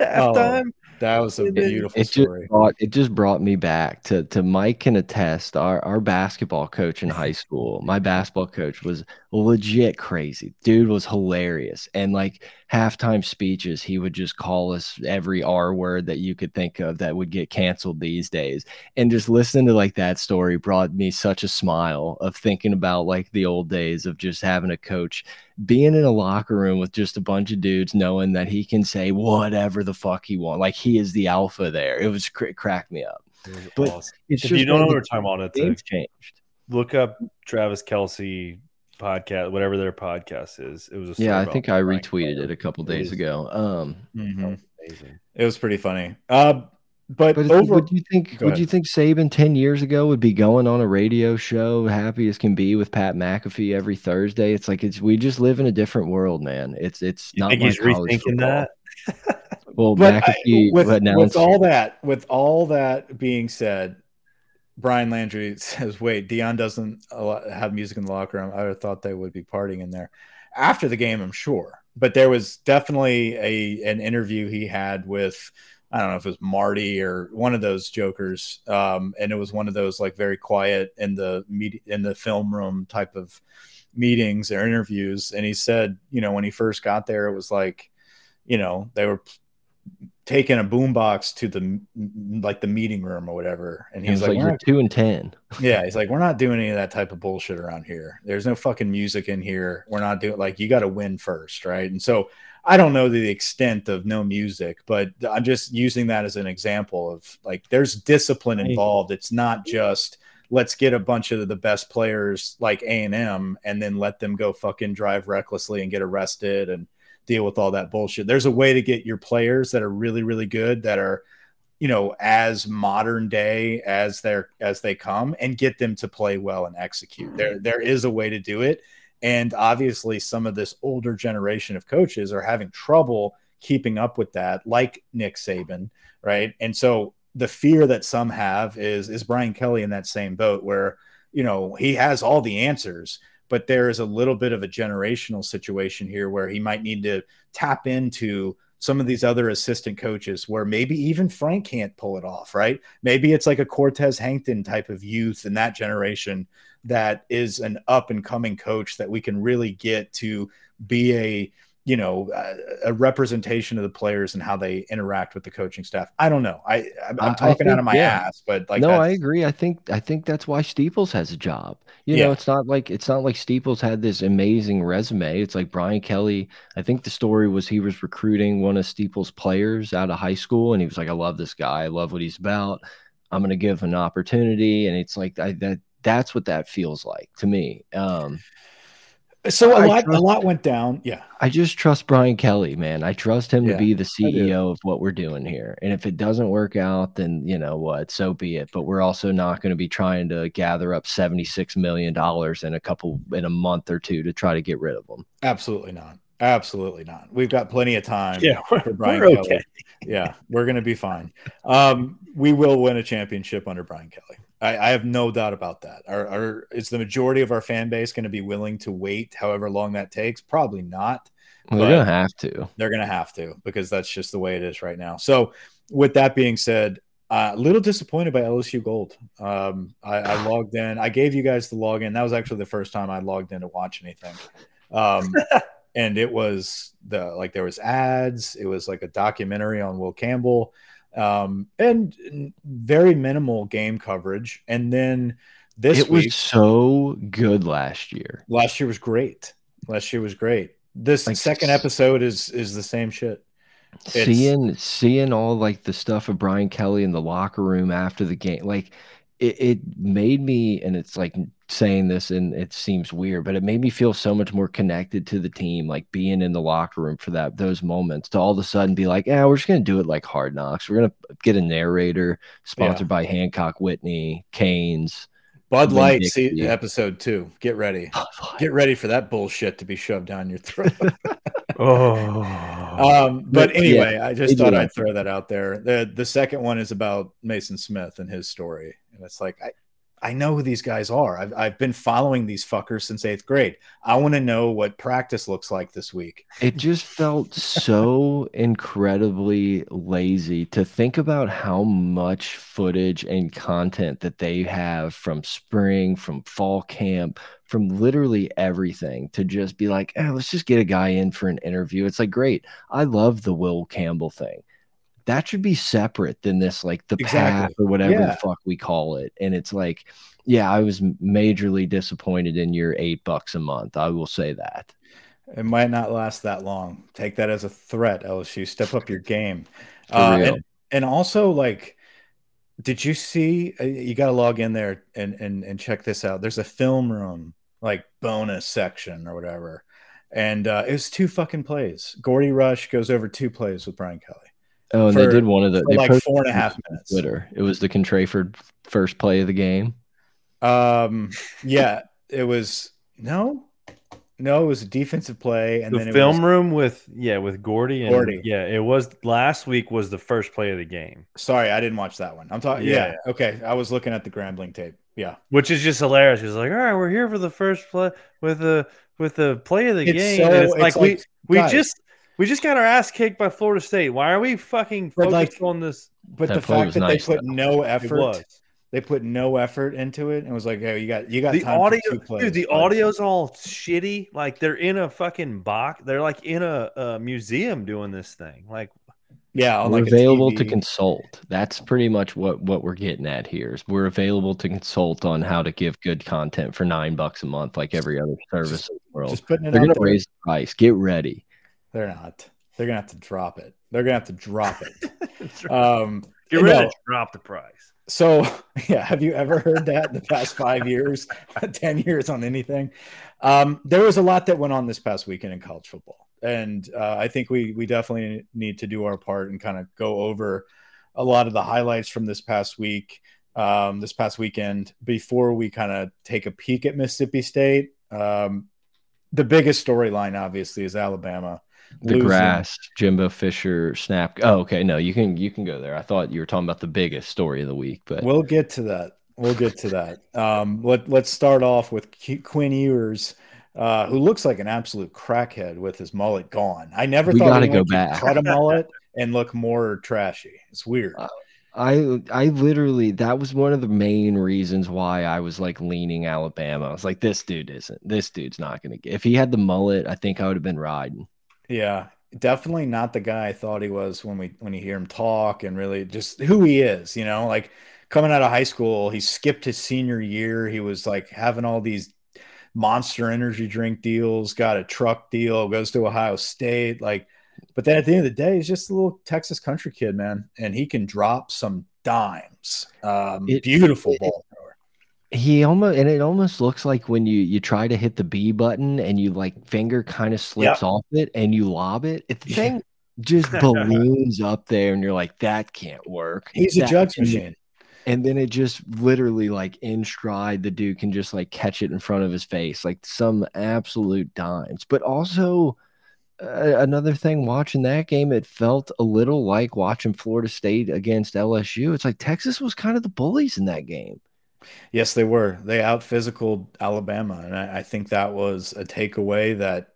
at oh, halftime. Oh, that was a beautiful it story. Just brought, it just brought me back to to Mike can attest. Our our basketball coach in high school, my basketball coach was legit crazy. Dude was hilarious, and like halftime speeches, he would just call us every R word that you could think of that would get canceled these days. And just listening to like that story brought me such a smile of thinking about like the old days of just having a coach being in a locker room with just a bunch of dudes knowing that he can say whatever the fuck he wants. Like he is the alpha there. It was cr cracked me up. But awesome. if you don't know what we're talking about, it's changed. Look up Travis Kelce podcast, whatever their podcast is. It was yeah, I think I retweeted it a couple days ago. Um, mm -hmm. amazing. It was pretty funny. Uh, but, but over, would you think would you think Saban ten years ago would be going on a radio show, happy as can be, with Pat McAfee every Thursday? It's like it's we just live in a different world, man. It's it's you not think he's rethinking that. well, but McAfee I, with, with all that with all that being said, Brian Landry [laughs] says, "Wait, Deion doesn't have music in the locker room. I thought they would be partying in there." After the game, I'm sure, but there was definitely a an interview he had with I don't know if it was Marty or one of those jokers, um, and it was one of those like very quiet in the media in the film room type of meetings or interviews. And he said, you know, when he first got there, it was like, you know, they were taking a boombox to the like the meeting room or whatever. And he's like, like You're two and ten. [laughs] Yeah, he's like, We're not doing any of that type of bullshit around here. There's no fucking music in here. We're not doing like you gotta win first, right? And so I don't know the extent of no music, but I'm just using that as an example of like there's discipline involved. It's not just let's get a bunch of the best players like A&M and then let them go fucking drive recklessly and get arrested and deal with all that bullshit. There's a way to get your players that are really, really good that are, you know, as modern day as they're as they come and get them to play well and execute. There, mm-hmm. there is a way to do it. And obviously some of this older generation of coaches are having trouble keeping up with that, like Nick Saban, right? And so the fear that some have is is Brian Kelly in that same boat where you know he has all the answers, but there is a little bit of a generational situation here where he might need to tap into some of these other assistant coaches where maybe even Frank can't pull it off, right? Maybe it's like a Cortez Hankton type of youth in that generation that is an up and coming coach that we can really get to be a you know a, a, representation of the players and how they interact with the coaching staff. I don't know. I I'm, I'm talking think, out of my yeah. ass, but like no, I agree. I think I think that's why Steeples has a job. You yeah. know, it's not like it's not like Steeples had this amazing resume. It's like Brian Kelly. I think the story was he was recruiting one of Steeples' players out of high school, and he was like, "I love this guy. I love what he's about. I'm going to give him an opportunity." And it's like I, that. That's what that feels like to me. Um, so a lot, trust, a lot went down. Yeah, I just trust Brian Kelly, man. I trust him yeah, to be the CEO of what we're doing here. And if it doesn't work out, then you know what, so be it. But we're also not going to be trying to gather up seventy six million dollars in a couple in a month or two to try to get rid of them. Absolutely not. Absolutely not. We've got plenty of time. Yeah, for Brian Kelly. Okay. Yeah, we're going to be fine. Um, we will win a championship under Brian Kelly. I, I have no doubt about that. Are, are, is the majority of our fan base going to be willing to wait however long that takes? Probably not. Well, they're going to have to. They're going to have to because that's just the way it is right now. So, with that being said, a uh, little disappointed by LSU Gold. Um, I, I, [sighs] logged in. I gave you guys the login. That was actually the first time I logged in to watch anything. Um, [laughs] and it was the like there was ads. It was like a documentary on Will Campbell um, and very minimal game coverage. And then this it week, was so good last year. Last year was great. Last year was great. This like, second episode is is the same shit. It's, seeing seeing all like the stuff of Brian Kelly in the locker room after the game, like it, it made me, and it's like saying this and it seems weird, but it made me feel so much more connected to the team, like being in the locker room for that those moments to all of a sudden be like, yeah, we're just gonna do it like hard knocks. We're gonna get a narrator sponsored yeah. by Hancock Whitney, Canes. Bud Light, see episode two. Get ready. Get ready for that bullshit to be shoved down your throat. [laughs] oh. Um, but anyway, yeah, I just thought I'd throw that out there. The the second one is about Mason Smith and his story. And it's like I, I know who these guys are. I've, I've been following these fuckers since eighth grade. I want to know what practice looks like this week. It just felt so [laughs] incredibly lazy to think about how much footage and content that they have from spring, from fall camp, from literally everything to just be like, eh, let's just get a guy in for an interview. It's like, great. I love the Will Campbell thing that should be separate than this like the exactly. path or whatever yeah. the fuck we call it. And it's like yeah i was majorly disappointed in your eight bucks a month i will say that. It might not last that long. Take that as a threat lsu step up your game. [laughs] Uh, and, and also like did you see uh, you got to log in there and, and and check this out. There's a film room like bonus section or whatever. And uh, it was two fucking plays. Gordy rush goes over two plays with brian kelly Oh, and for, they did one of the they like four and a half minutes. Twitter. It was the Contrayford first play of the game. Um, [laughs] yeah, it was no, no, it was a defensive play, and the then film was, room with yeah with Gordy and Gordy. Yeah, it was last week was the first play of the game. Sorry, I didn't watch that one. I'm talking. Yeah. yeah, okay, I was looking at the Grambling tape. Yeah, which is just hilarious. He's like, all right, we're here for the first play with the with the play of the it's game. So, it's, it's like, like, we we just we just got our ass kicked by Florida State. Why are we fucking focused like, on this? But that the fact that nice, they put though. no effort, they put no effort into it, and was like, "Hey, you got you got the audio, dude. The audio's all shitty. Like they're in a fucking box. They're like in a, a museum doing this thing. Like, yeah, we're like available to consult. That's pretty much what what we're getting at here. Is we're available to consult on how to give good content for nine bucks a month, like every other service just, in the world. Just putting it They're going to raise the price. Get ready. They're not. They're gonna have to drop it. They're gonna have to drop it. [laughs] um, Get ready to drop the price. So, [laughs] yeah, have you ever heard that in the past five years, [laughs] 10 years on anything? Um, there was a lot that went on this past weekend in college football. And uh, I think we, we definitely need to do our part and kind of go over a lot of the highlights from this past week, um, this past weekend, before we kind of take a peek at Mississippi State. Um, the biggest storyline, obviously, is Alabama The losing. grass, Jimbo Fisher snap. Oh, okay. No, you can you can go there. I thought you were talking about the biggest story of the week, but We'll get to that. We'll get to that. Um, let Let's start off with Q- Quinn Ewers, uh, who looks like an absolute crackhead with his mullet gone. I never We thought gotta go back. cut a mullet [laughs] and look more trashy. It's weird. Uh, I I literally that was one of the main reasons why I was like leaning Alabama. I was like, this dude isn't. This dude's not gonna get. If he had the mullet, I think I would have been riding. Yeah, definitely not the guy I thought he was when we when you hear him talk and really just who he is, you know, like coming out of high school, he skipped his senior year. He was like having all these monster energy drink deals, got a truck deal, goes to Ohio State, like but then at the end of the day, he's just a little Texas country kid, man, and he can drop some dimes. Um, It- beautiful it- ball. He almost and it almost looks like when you you try to hit the B button and you like finger kind of slips off it and you lob it. It the thing just balloons up there and you're like, that can't work. He's a That- jugs and- machine. and then it just literally like in stride the dude can just like catch it in front of his face like some absolute dimes but also uh, another thing watching that game it felt a little like watching florida state against lsu it's like texas was kind of the bullies in that game Yes, they were. They out physicaled Alabama. And I, I think that was a takeaway that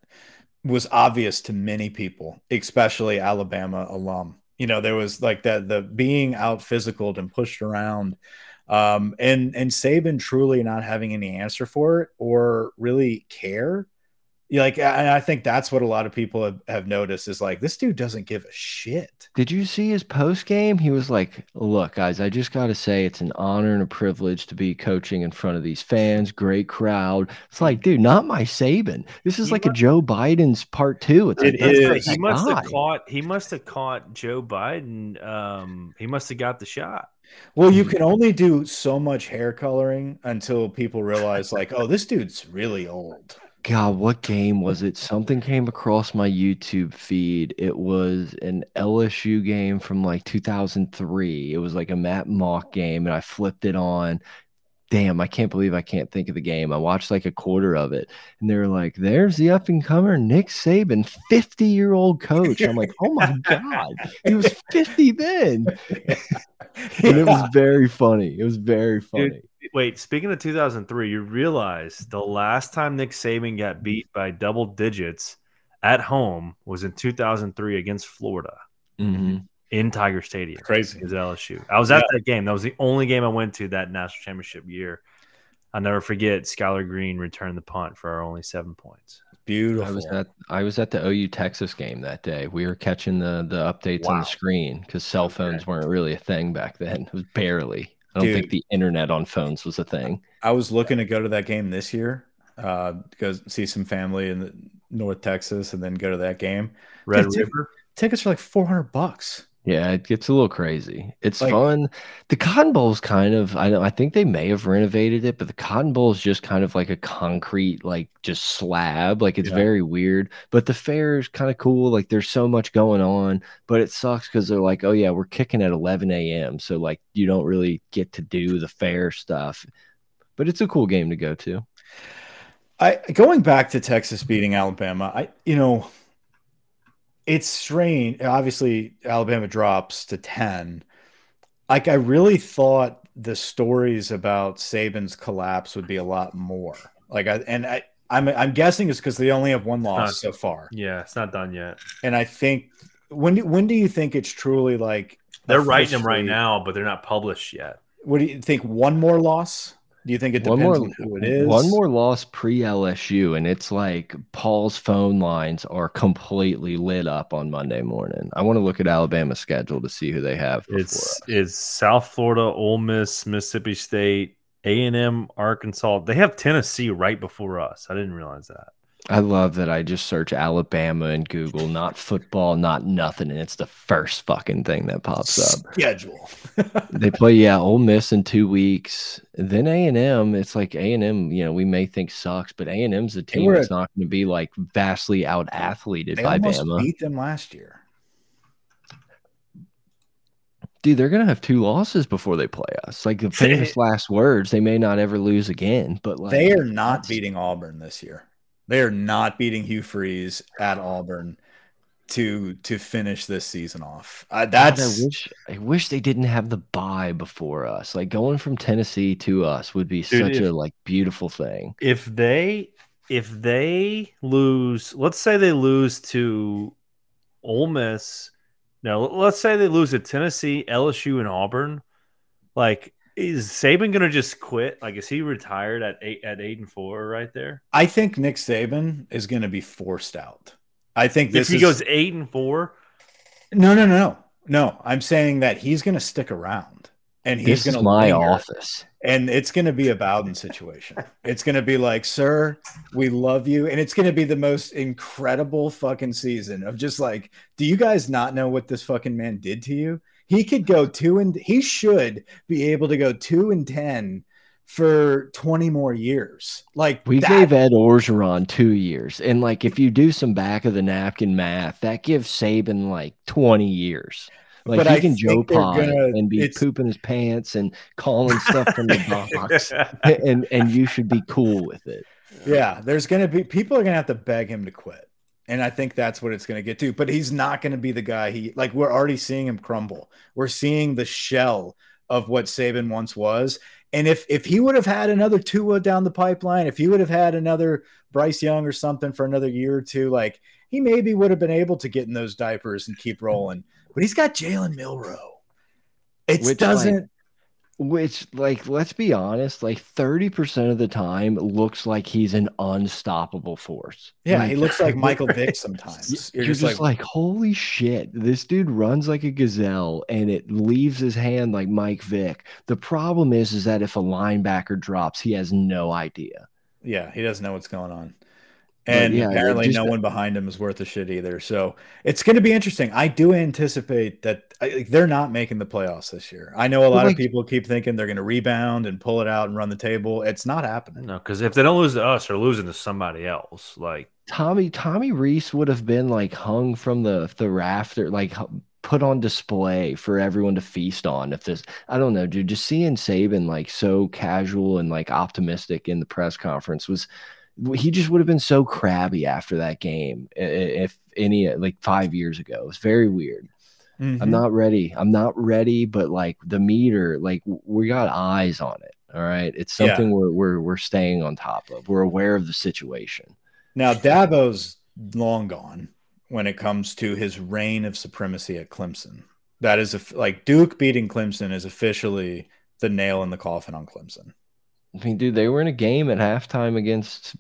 was obvious to many people, especially Alabama alum. You know, there was like that the being out physicaled and pushed around. Um, and and Saban truly not having any answer for it or really care. Yeah, Like, and I think that's what a lot of people have, have noticed is like this dude doesn't give a shit. did you see his post game he was like look guys i just got to say it's an honor and a privilege to be coaching in front of these fans great crowd it's like dude not my saban this is He like a joe biden's part two it's It that's is. He his must have caught. He must have caught Joe Biden. Um, he must have got the shot. Well, you can only do so much hair coloring until people realize, like, oh, this dude's really old. God, what game was it? Something came across my YouTube feed. It was an LSU game from like 2003. It was like a Matt Mauck game, and I flipped it on. Damn, I can't believe I can't think of the game. I watched like a quarter of it, and they were like, "There's the up and comer Nick Saban, 50 year old coach." I'm like, "Oh my god, he was 50 then," [laughs] and it was [laughs] very funny. It was very funny. Wait, speaking of 2003, you realize the last time Nick Saban got beat by double digits at home was in 2003 against Florida Mhm. in Tiger Stadium. crazy. Against LSU. I was at that game. That was the only game I went to that national championship year. I'll never forget Skyler Green returned the punt for our only seven points. Beautiful. I was at I was at the OU Texas game that day. We were catching the the updates on the screen because cell phones weren't really a thing back then. [laughs] It was barely. I don't think the internet on phones was a thing. I was looking to go to that game this year, uh, go see some family in North Texas, and then go to that game. Red Dude, River. Tickets are like four hundred bucks. Yeah, it gets a little crazy. It's Like- fun. The Cotton Bowl is kind of I don't I think they may have renovated it, but the Cotton Bowl is just kind of like a concrete, like just slab. Like it's Yeah. very weird. But the fair is kind of cool. Like there's so much going on, but it sucks because they're like, oh yeah, we're kicking at 11 a.m. So like you don't really get to do the fair stuff. But it's a cool game to go to. I going back to Texas beating Alabama. I you know, it's strange. Obviously, Alabama drops to ten. Like I really thought the stories about Saban's collapse would be a lot more. Like I and I. I'm, I'm guessing it's because they only have one loss Huh. so far, Yeah, it's not done yet. and I think when do, when do you think it's truly like They're writing them right now, but they're not published yet. What do you think? One more loss? Do you think it One depends more, on who it is? one more loss pre LSU, and it's like Paul's phone lines are completely lit up on Monday morning. I want to look at Alabama's schedule to see who they have. Before It's it's South Florida, Ole Miss, Mississippi State, A and M, Arkansas. They have Tennessee right before us. I didn't realize that. I love that I just search Alabama in Google, not football, not nothing, and it's the first fucking thing that pops up. schedule. [laughs] they play, yeah, Ole Miss in two weeks, then A and M. It's like A and M, you know, we may think sucks, but A and M's a team that's not going to be like vastly out athleted by Bama. beat them last year. Dude, they're gonna have two losses before they play us. Like the famous last words, they may not ever lose again. But like they are not beating Auburn this year. They are not beating Hugh Freeze at Auburn. to to finish this season off. Uh, God, that's I wish I wish they didn't have the bye before us. Like going from Tennessee to us would be Dude, such if- a like beautiful thing. if they if they lose, let's say they lose to Ole Miss. No, let's say they lose to Tennessee, LSU, and Auburn. Like, is Saban gonna just quit? Like, is he retired at eight at eight and four right there? I think Nick Saban is going to be forced out. I think this if he is, goes eight and four, no, no, no, no, no. I'm saying that he's going to stick around and he's This going is to my linger, office. and it's going to be a Bowden situation. [laughs] it's going to be like, sir, we love you, and it's going to be the most incredible fucking season of just like, do you guys not know what this fucking man did to you? He could go two and he should be able to go two and ten for 20 more years. Like We that- gave Ed Orgeron two years, and like if you do some back of the napkin math, that gives Saban like twenty years. Like But he I can Joe think gonna- and be it's- pooping his pants and calling stuff from the box, [laughs] and and you should be cool with it. Yeah, there's going to be people are going to have to beg him to quit. And I think that's what it's going to get to. But he's not going to be the guy he like we're already seeing him crumble. We're seeing the shell of what Saban once was. And if if he would have had another Tua down the pipeline, if he would have had another Bryce Young or something for another year or two, like he maybe would have been able to get in those diapers and keep rolling. But he's got Jalen Milroe. It Which, doesn't Which, like, let's be honest, like 30% of the time looks like he's an unstoppable force. yeah, Like, he looks like [laughs] Michael Vick sometimes. You're, just, like, holy shit, this dude runs like a gazelle and it leaves his hand like Mike Vick. The problem is, is that if a linebacker drops, he has no idea. Yeah, he doesn't know what's going on. But And yeah, apparently, just- no uh one behind him is worth a shit either. So it's going to be interesting. I do anticipate that I, like, they're not making the playoffs this year. I know a lot like- of people keep thinking they're going to rebound and pull it out and run the table. It's not happening. no, because if they don't lose to us, they're losing to somebody else. Like, Tommy Tommy Rees would have been like hung from the the rafter, like put on display for everyone to feast on. If this, I don't know, dude, just seeing Saban like so casual and like optimistic in the press conference was, he just would have been so crabby after that game. If any, like five years ago, it was very weird. Mhm. I'm not ready. I'm not ready, but like the meter, like we got eyes on it. All right, it's Yeah. something we're we're we're staying on top of. We're aware of the situation. Now, Dabo's long gone when it comes to his reign of supremacy at Clemson. That is a, like Duke beating Clemson is officially the nail in the coffin on Clemson. I mean, dude, they were in a game at halftime against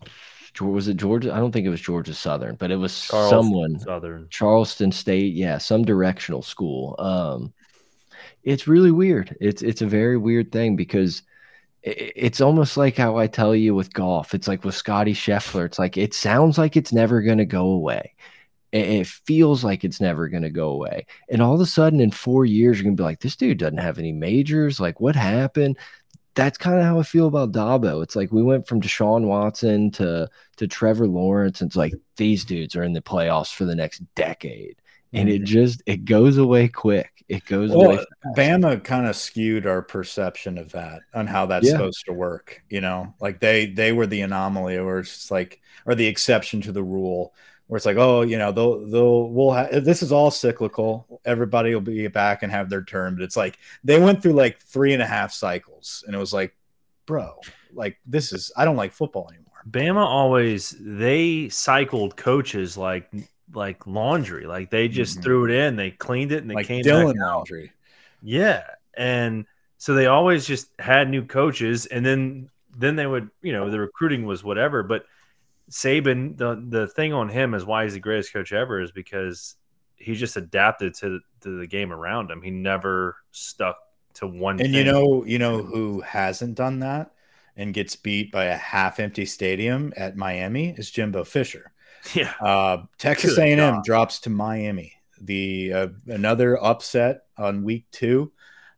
was it Georgia? I don't think it was Georgia Southern, but it was Charleston someone Southern. Charleston State, yeah, some directional school. Um, it's really weird. It's it's a very weird thing because i- it's almost like how I tell you with golf. It's like with Scottie Scheffler. It's like it sounds like it's never going to go away. It, it feels like it's never going to go away. And all of a sudden, in four years, you're going to be like, this dude doesn't have any majors. Like, what happened? That's kind of how I feel about Dabo. It's like we went from Deshaun Watson to to Trevor Lawrence. And it's like these dudes are in the playoffs for the next decade. And it mm-hmm. just it goes away quick. It goes away. Well, Bama kind of skewed our perception of that on how that's Yeah. supposed to work. You know, like they they were the anomaly, or it's like, or the exception to the rule, where it's like, oh, you know, they'll they'll we'll ha- this is all cyclical. Everybody will be back and have their turn, but it's like they went through like three and a half cycles, and it was like, bro, like this is I don't like football anymore. Bama always they cycled coaches like like laundry. Like they just Mhm. threw it in, they cleaned it, and they Like came Dylan back. Laundry. Yeah, and so they always just had new coaches, and then then they would you know the recruiting was whatever. But Saban, the the thing on him is why he's the greatest coach ever is because he just adapted to to the game around him. He never stuck to one. And thing. you know, you know who hasn't done that and gets beat by a half-empty stadium at Miami is Jimbo Fisher. [laughs] yeah, Uh, Texas A&M drops to Miami. The uh, another upset on week two.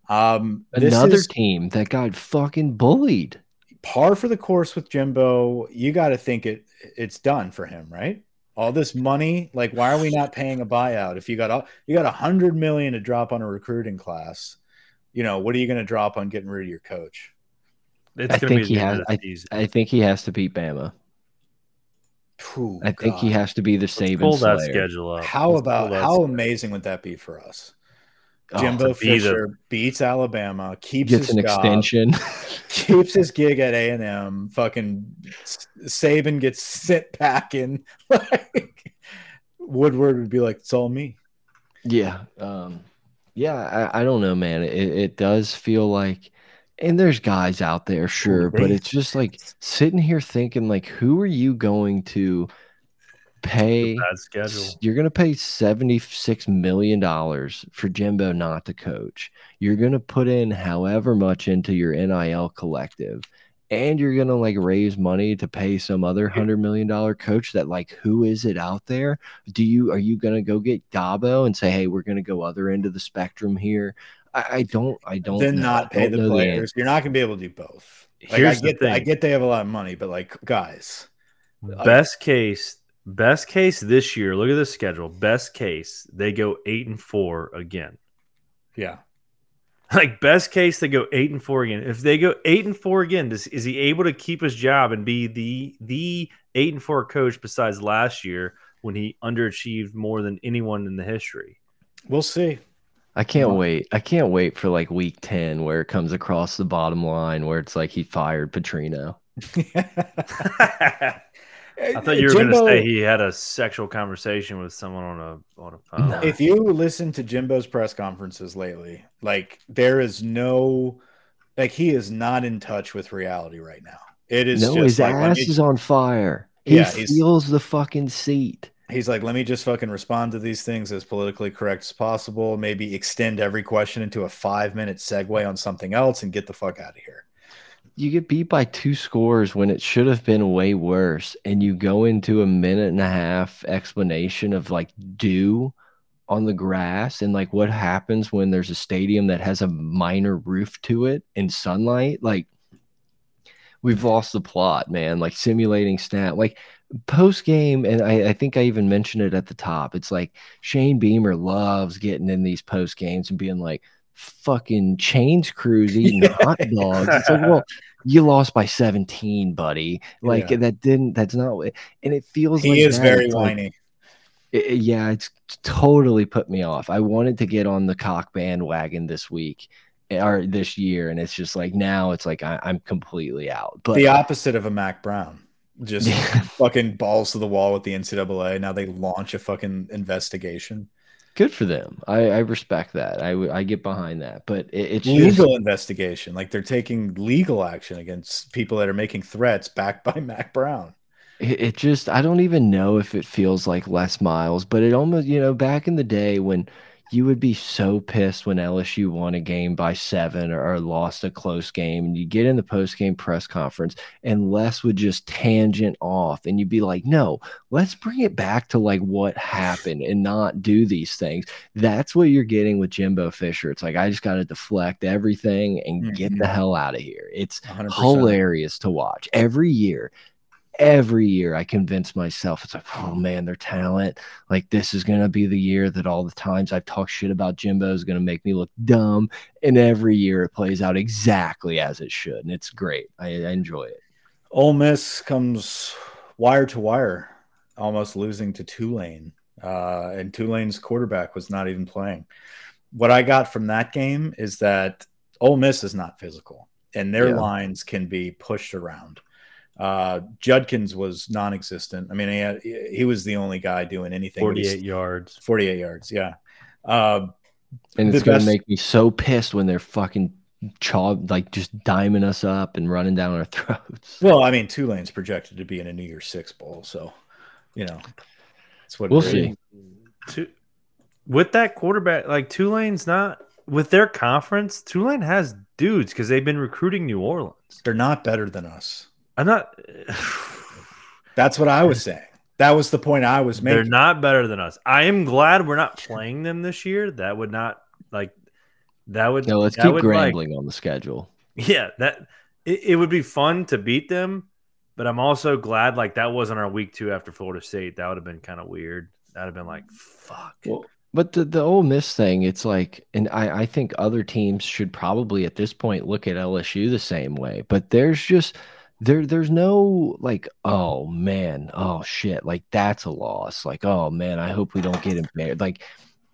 Um, this Another is team that got fucking bullied. par for the course with Jimbo. You got to think it it's done for him, right? All this money, like why are we not paying a buyout? If you got a, you got a hundred million to drop on a recruiting class, you know what are you going to drop on getting rid of your coach? it's I going to think be he has- end of the season. I think he has to beat Bama. Ooh, I think he has to be the Let's Saban pull that Slayer. schedule up. How Let's about how schedule. amazing would that be for us? Oh, Jimbo to be Fisher beats Alabama, keeps gets his an job, extension. keeps his gig at A and M. Fucking Saban gets sent packing. [laughs] Like Woodward would be like, "It's all me." Yeah. Um, yeah, I, I don't know, man. It, it does feel like, and there's guys out there, sure, but it's just like sitting here thinking, like, who are you going to pay? You're going to pay $76 million for Jimbo not to coach. You're going to put in however much into your NIL collective. And you're going to like raise money to pay some other $100 million coach that, like, who is it out there? Do you, are you going to go get Dabo and say, hey, we're going to go other end of the spectrum here? I, I don't, I don't then know. not pay don't the know answer. players. You're not gonna be able to do both. Like, Here's I the get, I get they have a lot of money, but like, guys, Best case, best case this year. Look at the schedule. Best case, they go eight and four again. yeah, [laughs] Like best case, they go eight and four again. If they go eight and four again, does, is he able to keep his job and be the the eight and four coach besides last year when he underachieved more than anyone in the history? we'll see. I can't Well- wait. I can't wait for like week 10 where it comes across the bottom line where it's like he fired Petrino. [laughs] [laughs] I thought you were going to say he had a sexual conversation with someone on a on a phone. If you listen to Jimbo's press conferences lately, like there is no, like he is not in touch with reality right now. It is no, just his like, ass me- is on fire. He Yeah, feels the fucking seat. he's like, let me just fucking respond to these things as politically correct as possible. Maybe extend every question into a five minute segue on something else and get the fuck out of here. You get beat by two scores when it should have been way worse, and you go into a minute and a half explanation of like dew on the grass and like what happens when there's a stadium that has a minor roof to it and sunlight. Like we've lost the plot, man. Like simulating snap, like post game, and I, I think I even mentioned it at the top. It's like Shane Beamer loves getting in these post games and being like, fucking chains crews [laughs] eating hot dogs. It's like, well, you lost by 17, buddy. Like Yeah. that didn't, that's not, and it feels like He is that. very It's whiny. it- it- yeah, it's totally put me off. I wanted to get on the cock bandwagon this week eh, or this year, and it's just like now it's like I, I'm completely out. But the opposite of a Mack Brown. Just Yeah. [laughs] fucking balls to the wall with the NCAA. Now they launch a fucking investigation. Good for them. I, I respect that. I, I get behind that. But it, it's just, legal investigation. Like they're taking legal action against people that are making threats backed by [laughs] Mack Brown. it, it just I don't even know if it feels like Les Miles, but it almost you know back in the day when you would be so pissed when LSU won a game by seven or, or lost a close game, and you get in the post game press conference, and Les would just tangent off, and you'd be like, "No, let's bring it back to like what happened and not do these things." That's what you're getting with Jimbo Fisher. It's like I just got to deflect everything and get the Mhm. hell out of here. It's 100%. hilarious to watch every year every year i convince myself it's like oh man their talent like this is going to be the year that all the times i've talked shit about jimbo is going to make me look dumb and every year it plays out exactly as it should and it's great i, I enjoy it Ole Miss comes wire to wire, almost losing to Tulane. Uh, and Tulane's quarterback was not even playing. What I got from that game is that Ole Miss is not physical, and their Yeah. lines can be pushed around. Uh, Judkins was non-existent. I mean, he, had, he was the only guy doing anything. but he's- Forty-eight yards. 48 yards. Yeah. Uh, and it's going best- to make me so pissed when they're fucking chaw like just diming us up and running down our [laughs] throats well, I mean, Tulane's projected to be in a New Year's Six bowl, so you know, that's what We'll is. see. Tu- with that quarterback, like Tulane's not with their conference. Tulane has dudes because they've been recruiting New Orleans. They're not better than us. I'm not. That's what I was saying. That was the point I was making. They're not better than us. I am glad we're not playing them this year. That would not like. That would. no let's that keep would, like- on the schedule Yeah, that it, it would be fun to beat them, but I'm also glad like that wasn't our week two after Florida State. That would have been kind of weird. That'd have been like fuck. Well, But the the Ole Miss thing, it's like, and I I think other teams should probably at this point look at LSU the same way. But there's just there there's no like oh man oh shit like that's a loss like oh man i hope we don't get [laughs] embarrassed like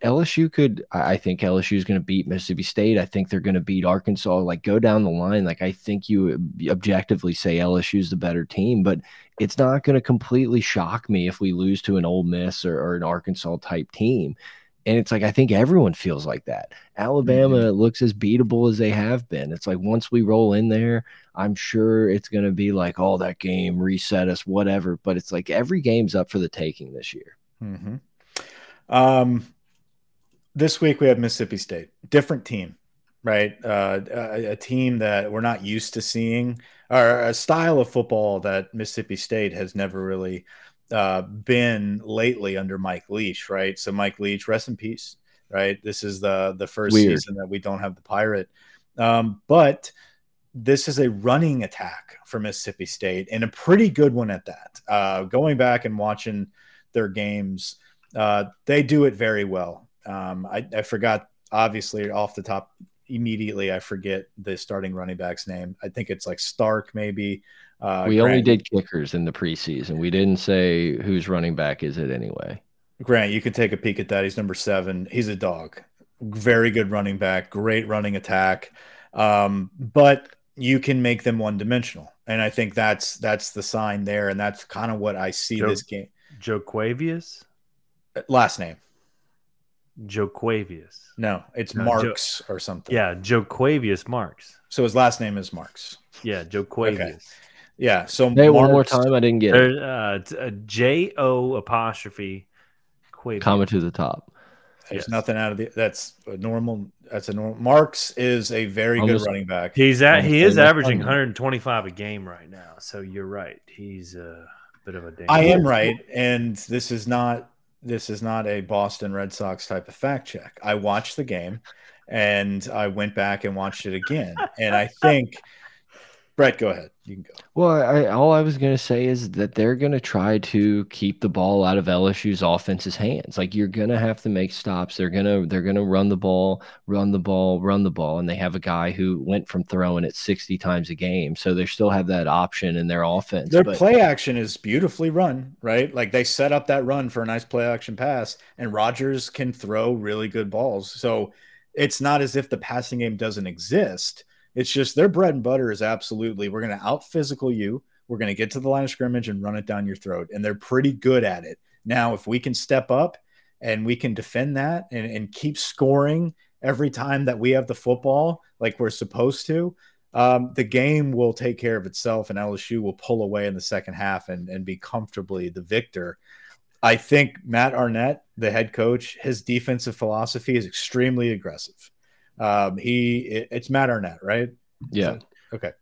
lsu could i think lsu is going to beat mississippi state i think they're going to beat arkansas like go down the line like i think you objectively say lsu is the better team but it's not going to completely shock me if we lose to an Ole Miss or, or an arkansas type team and it's like I think everyone feels like that. Alabama mm -hmm. looks as beatable as they have been. It's like once we roll in there, I'm sure it's going to be like, oh, that game reset us, whatever. But it's like every game's up for the taking this year. Mm -hmm. Um, this week we have Mississippi State, different team, right? Uh, a, a, team that we're not used to seeing, or a style of football that Mississippi State has never really uh, been lately under Mike Leach, right? So Mike Leach, rest in peace, right? This is the the first Weird. season that we don't have the pirate, um, but this is a running attack for Mississippi State and a pretty good one at that. Uh, going back and watching their games, uh, they do it very well. Um, I, I forgot, obviously, off the top immediately, I forget the starting running back's name. I think it's like Stark, maybe. Uh, we Grant, only did kickers in the preseason. We didn't say whose running back is it anyway. Grant, you can take a peek at that. He's number seven. He's a dog. Very good running back. Great running attack. Um, but you can make them one dimensional, and I think that's that's the sign there, and that's kind of what I see Joe, this game. Jo'quavious, last name. Jo'quavious. No, it's no, Marks or something. Yeah, Jo'quavious Marks. So his last name is Marks. Yeah, Jo'quavious. Okay. Yeah. So hey, one more time. I didn't get it. Uh, uh J O apostrophe. Quavo. Comma to the top. There's yes. nothing out of the. That's a normal. That's a normal. Marks is a very Almost, good running back. He's at. He is averaging 125 a game right now. So you're right. He's a bit of a. I am right, and this is not. This is not a Boston Red Sox type of fact check. I watched the game, and I went back and watched it again, and I think Brett, go ahead. You can go. Well, I, all I was going to say is that they're going to try to keep the ball out of LSU's offense's hands. Like you're going to have to make stops. They're going to they're going to run the ball, run the ball, run the ball, and they have a guy who went from throwing it 60 times a game. So they still have that option in their offense. Their but, play action is beautifully run, right? Like they set up that run for a nice play action pass, and Rogers can throw really good balls. So it's not as if the passing game doesn't exist it's just their bread and butter is absolutely we're going to out physical you. We're going to get to the line of scrimmage and run it down your throat. And they're pretty good at it. Now, if we can step up and we can defend that and, and keep scoring every time that we have the football like we're supposed to, um, the game will take care of itself and LSU will pull away in the second half and, and be comfortably the victor. I think Matt Arnett, the head coach, his defensive philosophy is extremely aggressive. Um, he it, it's Matt Arnett, right? Yeah. So, okay.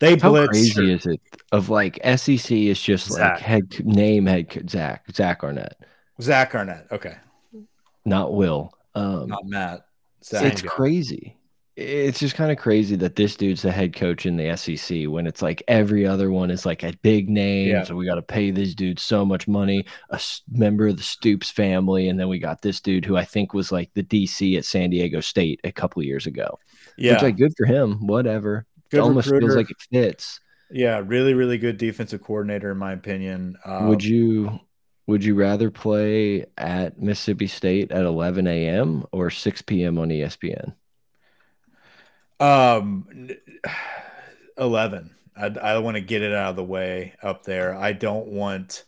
They How blitz. crazy is it? Of like SEC is just Zach. like head name head Zach Zach Arnett. Zach Arnett. Okay. Not Will. Um, Not Matt. Zach. It's crazy it's just kind of crazy that this dude's the head coach in the SEC when it's like every other one is like a big name. Yeah. So we got to pay this dude so much money, a member of the Stoops family. And then we got this dude who I think was like the DC at San Diego State a couple years ago. Yeah. Which like good for him. Whatever. Good it almost recruiter. feels like it fits. Yeah. Really, really good defensive coordinator, in my opinion. Um, would you. Would you rather play at Mississippi State at 11 a.m. or 6 p.m. on ESPN? Um, [sighs] eleven. I, I want to get it out of the way up there. I don't want.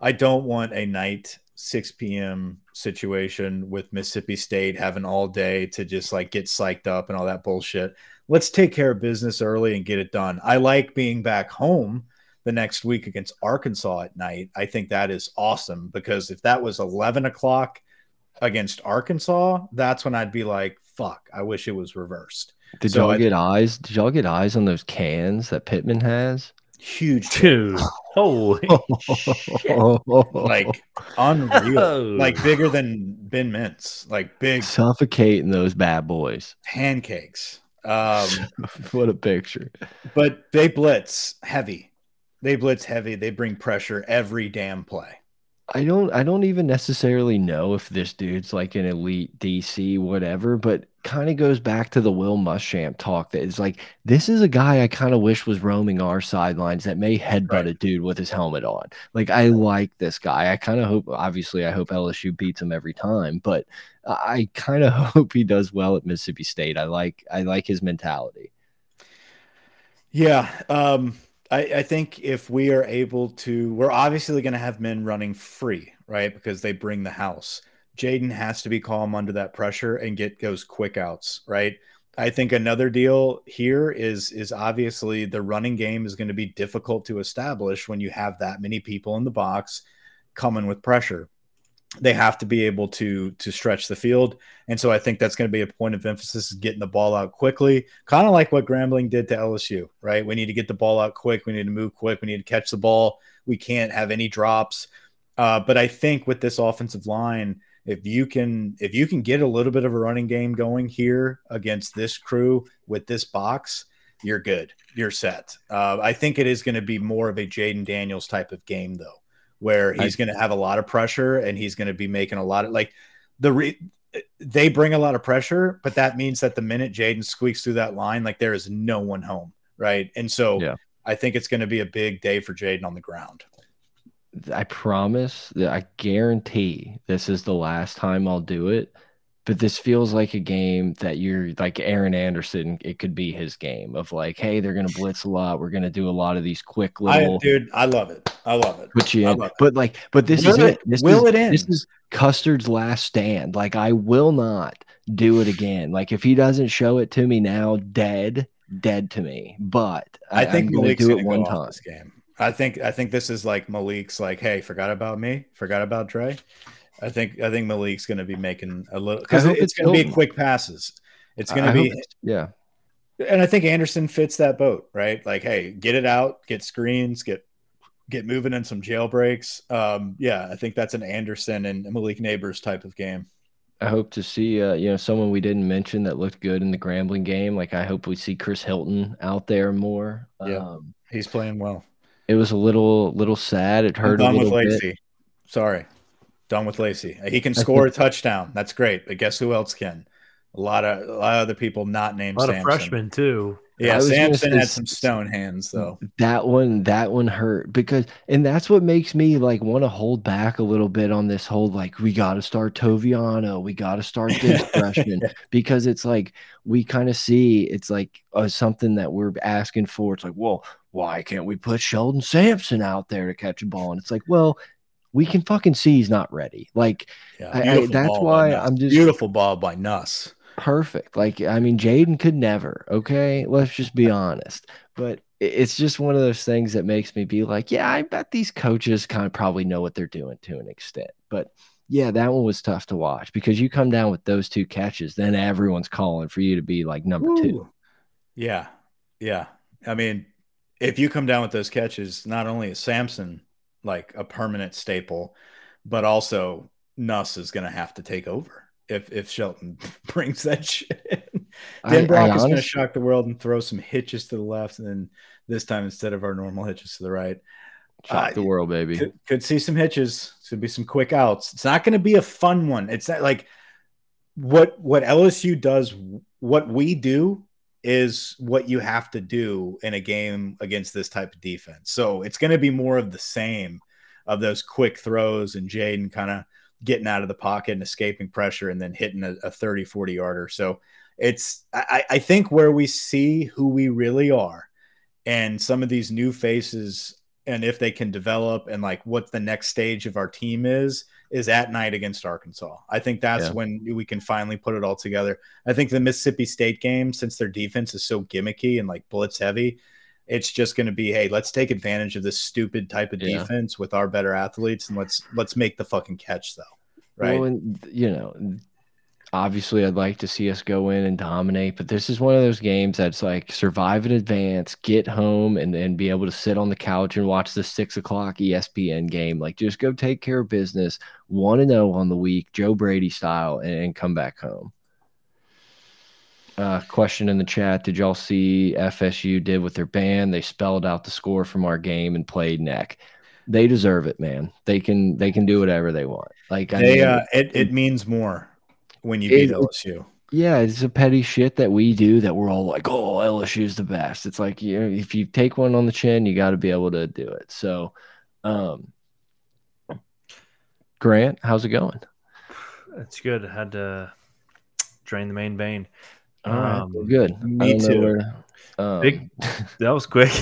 I don't want a night 6 p.m. situation with Mississippi State having all day to just like get psyched up and all that bullshit. Let's take care of business early and get it done. I like being back home the next week against Arkansas at night. I think that is awesome because if that was 11 o'clock against Arkansas, that's when I'd be like, fuck, I wish it was reversed. Did so y'all get eyes? Did y'all get eyes on those cans that Pittman has? Huge, [laughs] dude. Holy shit. Like unreal. Oh. Like bigger than Ben Mintz. Like big suffocating those bad boys. Pancakes. Um [laughs] what a picture. But they blitz heavy. They blitz heavy. They bring pressure every damn play. I don't I don't even necessarily know if this dude's like an elite DC whatever, but kind of goes back to the Will Muschamp talk that is like this is a guy I kind of wish was roaming our sidelines that may headbutt right. a dude with his helmet on. Like I like this guy. I kind of hope obviously I hope LSU beats him every time, but I kind of [laughs] hope he does well at Mississippi State. I like I like his mentality. Yeah, um I, I think if we are able to, we're obviously going to have men running free, right? Because they bring the house. Jayden has to be calm under that pressure and get those quick outs, right? I think another deal here is is obviously the running game is going to be difficult to establish when you have that many people in the box coming with pressure. They have to be able to to stretch the field. And so i think that's going to be a point of emphasis is getting the ball out quickly kind of like what grambling did to lsu right? We need to get the ball out quick. We need to move quick. We need to catch the ball. We can't have any drops. Uh, but i think with this offensive line if you can if you can get a little bit of a running game going here against this crew with this box you're good you're set uh, i think it is going to be more of a Jayden Daniels type of game though where he's going to have a lot of pressure and he's going to be making a lot of like the re, they bring a lot of pressure, but that means that the minute Jayden squeaks through that line, like there is no one home, right? And so yeah. I think it's going to be a big day for Jayden on the ground. I promise that I guarantee this is the last time I'll do it but this feels like a game that you're like Aaron Anderson. It could be his game of like, hey, they're gonna blitz a lot. We're gonna do a lot of these quick little. I, dude, I love it. I love it. Put you in, but like, but this will is it. This will is, it end? This is Custer's last stand. Like, I will not do it again. Like, if he doesn't show it to me now, dead, dead to me. But I, I think I'm Malik's do it one time. This game. I think I think this is like Malik's like, hey, forgot about me, forgot about Dre. I think I think Malik's going to be making a little because it's, it's going to be quick passes. It's going to be yeah. And I think Anderson fits that boat, right? Like, hey, get it out, get screens, get get moving in some jailbreaks. Um, yeah, I think that's an Anderson and Malik Nabers type of game. I hope to see uh, you know someone we didn't mention that looked good in the Grambling game. Like I hope we see Chris Hilton out there more. Yeah, um, he's playing well. It was a little little sad. It hurt a little bit. Sorry. Done with Lacy. Uh, he can score a touchdown. That's great. But guess who else can? A lot of a lot of other people not named. A lot Sampson. of freshmen too. Yeah, Sampson had some stone hands though. That one, that one hurt because, and that's what makes me like want to hold back a little bit on this whole like we got to start Toviano, we got to start this [laughs] freshman because it's like we kind of see it's like uh, something that we're asking for. It's like, well, why can't we put Shelton Sampson out there to catch a ball? And it's like, well, we can fucking see he's not ready. Like yeah, I, I, that's why I'm just beautiful ball by Nuss. Perfect. Like I mean, Jayden could never. Okay, let's just be honest. But it's just one of those things that makes me be like, yeah, I bet these coaches kind of probably know what they're doing to an extent. But yeah, that one was tough to watch because you come down with those two catches, then everyone's calling for you to be like number Ooh. two. Yeah, yeah. I mean, if you come down with those catches, not only is Sampson like a permanent staple, but also Nuss is going to have to take over if if Shelton [laughs] brings that shit. then Brock is going to shock the world and throw some hitches to the left, and then this time instead of our normal hitches to the right. Shock uh, the world, baby. Could, could, see some hitches. Could be some quick outs. It's not going to be a fun one. It's not like what what LSU does. What we do is what you have to do in a game against this type of defense. So it's going to be more of the same of those quick throws and Jayden kind of getting out of the pocket and escaping pressure and then hitting a, a 30, 40 yarder. So it's, I, I think where we see who we really are and some of these new faces and if they can develop and like what the next stage of our team is is at night against Arkansas. I think that's yeah. when we can finally put it all together. I think the Mississippi State game, since their defense is so gimmicky and like blitz heavy, it's just going to be, hey, let's take advantage of this stupid type of yeah. defense with our better athletes and let's let's make the fucking catch though. Right. Well, and you know, obviously I'd like to see us go in and dominate, but this is one of those games that's like survive in advance, get home, and then be able to sit on the couch and watch the six o'clock ESPN game. Like just go take care of business, one to oh zero on the week, Joe Brady style, and come back home. Uh, question in the chat: Did y'all see FSU did with their band? They spelled out the score from our game and played neck. They deserve it, man. They can they can do whatever they want. Like I mean, uh, it, it means more when you beat LSU. Yeah, it's a petty shit that we do that we're all like, oh, LSU's the best. It's like you know, if you take one on the chin, you got to be able to do it. So, um, Grant, how's it going? It's good. I had to drain the main vein. All right, Um, well, good. me I don't know too. where- um, Big- [laughs] That was quick. [laughs]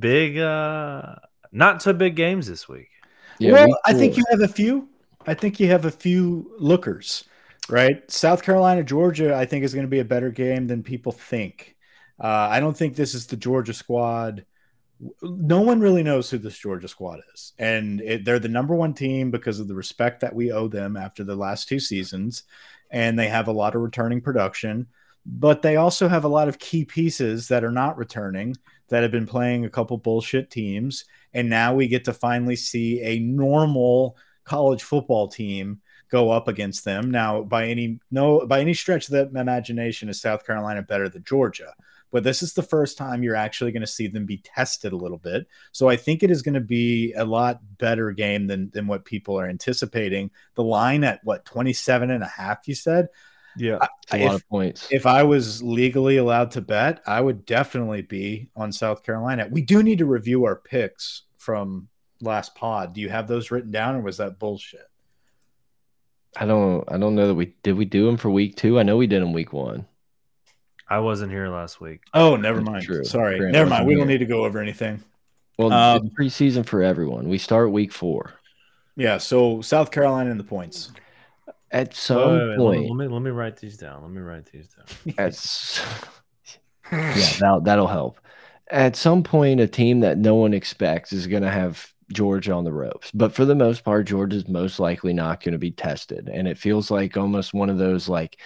big, uh, not so big games this week. yeah, well, week I think you have a few. I think you have a few lookers, right? South Carolina, Georgia, I think is going to be a better game than people think. Uh, I don't think this is the Georgia squad. No one really knows who this Georgia squad is, and it, they're the number one team because of the respect that we owe them after the last two seasons, and they have a lot of returning production. But they also have a lot of key pieces that are not returning that have been playing a couple bullshit teams and now we get to finally see a normal college football team go up against them now by any no by any stretch of the imagination is south carolina better than georgia but this is the first time you're actually going to see them be tested a little bit so i think it is going to be a lot better game than than what people are anticipating the line at what 27 and a half you said Yeah. It's a if- lot of points. if I was legally allowed to bet, I would definitely be on South Carolina. We do need to review our picks from last pod. Do you have those written down, or was that bullshit? I don't. I don't know that we did. We do them for week two. I know we did them week one. I wasn't here last week. Oh, never That's mind. true. Sorry, Grant never mind. We don't need to go over anything. Well, Um, it's preseason for everyone. We start week four. Yeah. So South Carolina in the points. At some Wait, wait, wait, point, me, let me let me write these down. Let me write these down. [laughs] at [laughs] yeah, that that'll help. At some point, a team that no one expects is going to have Georgia on the ropes. But for the most part, Georgia's most likely not going to be tested, and it feels like almost one of those like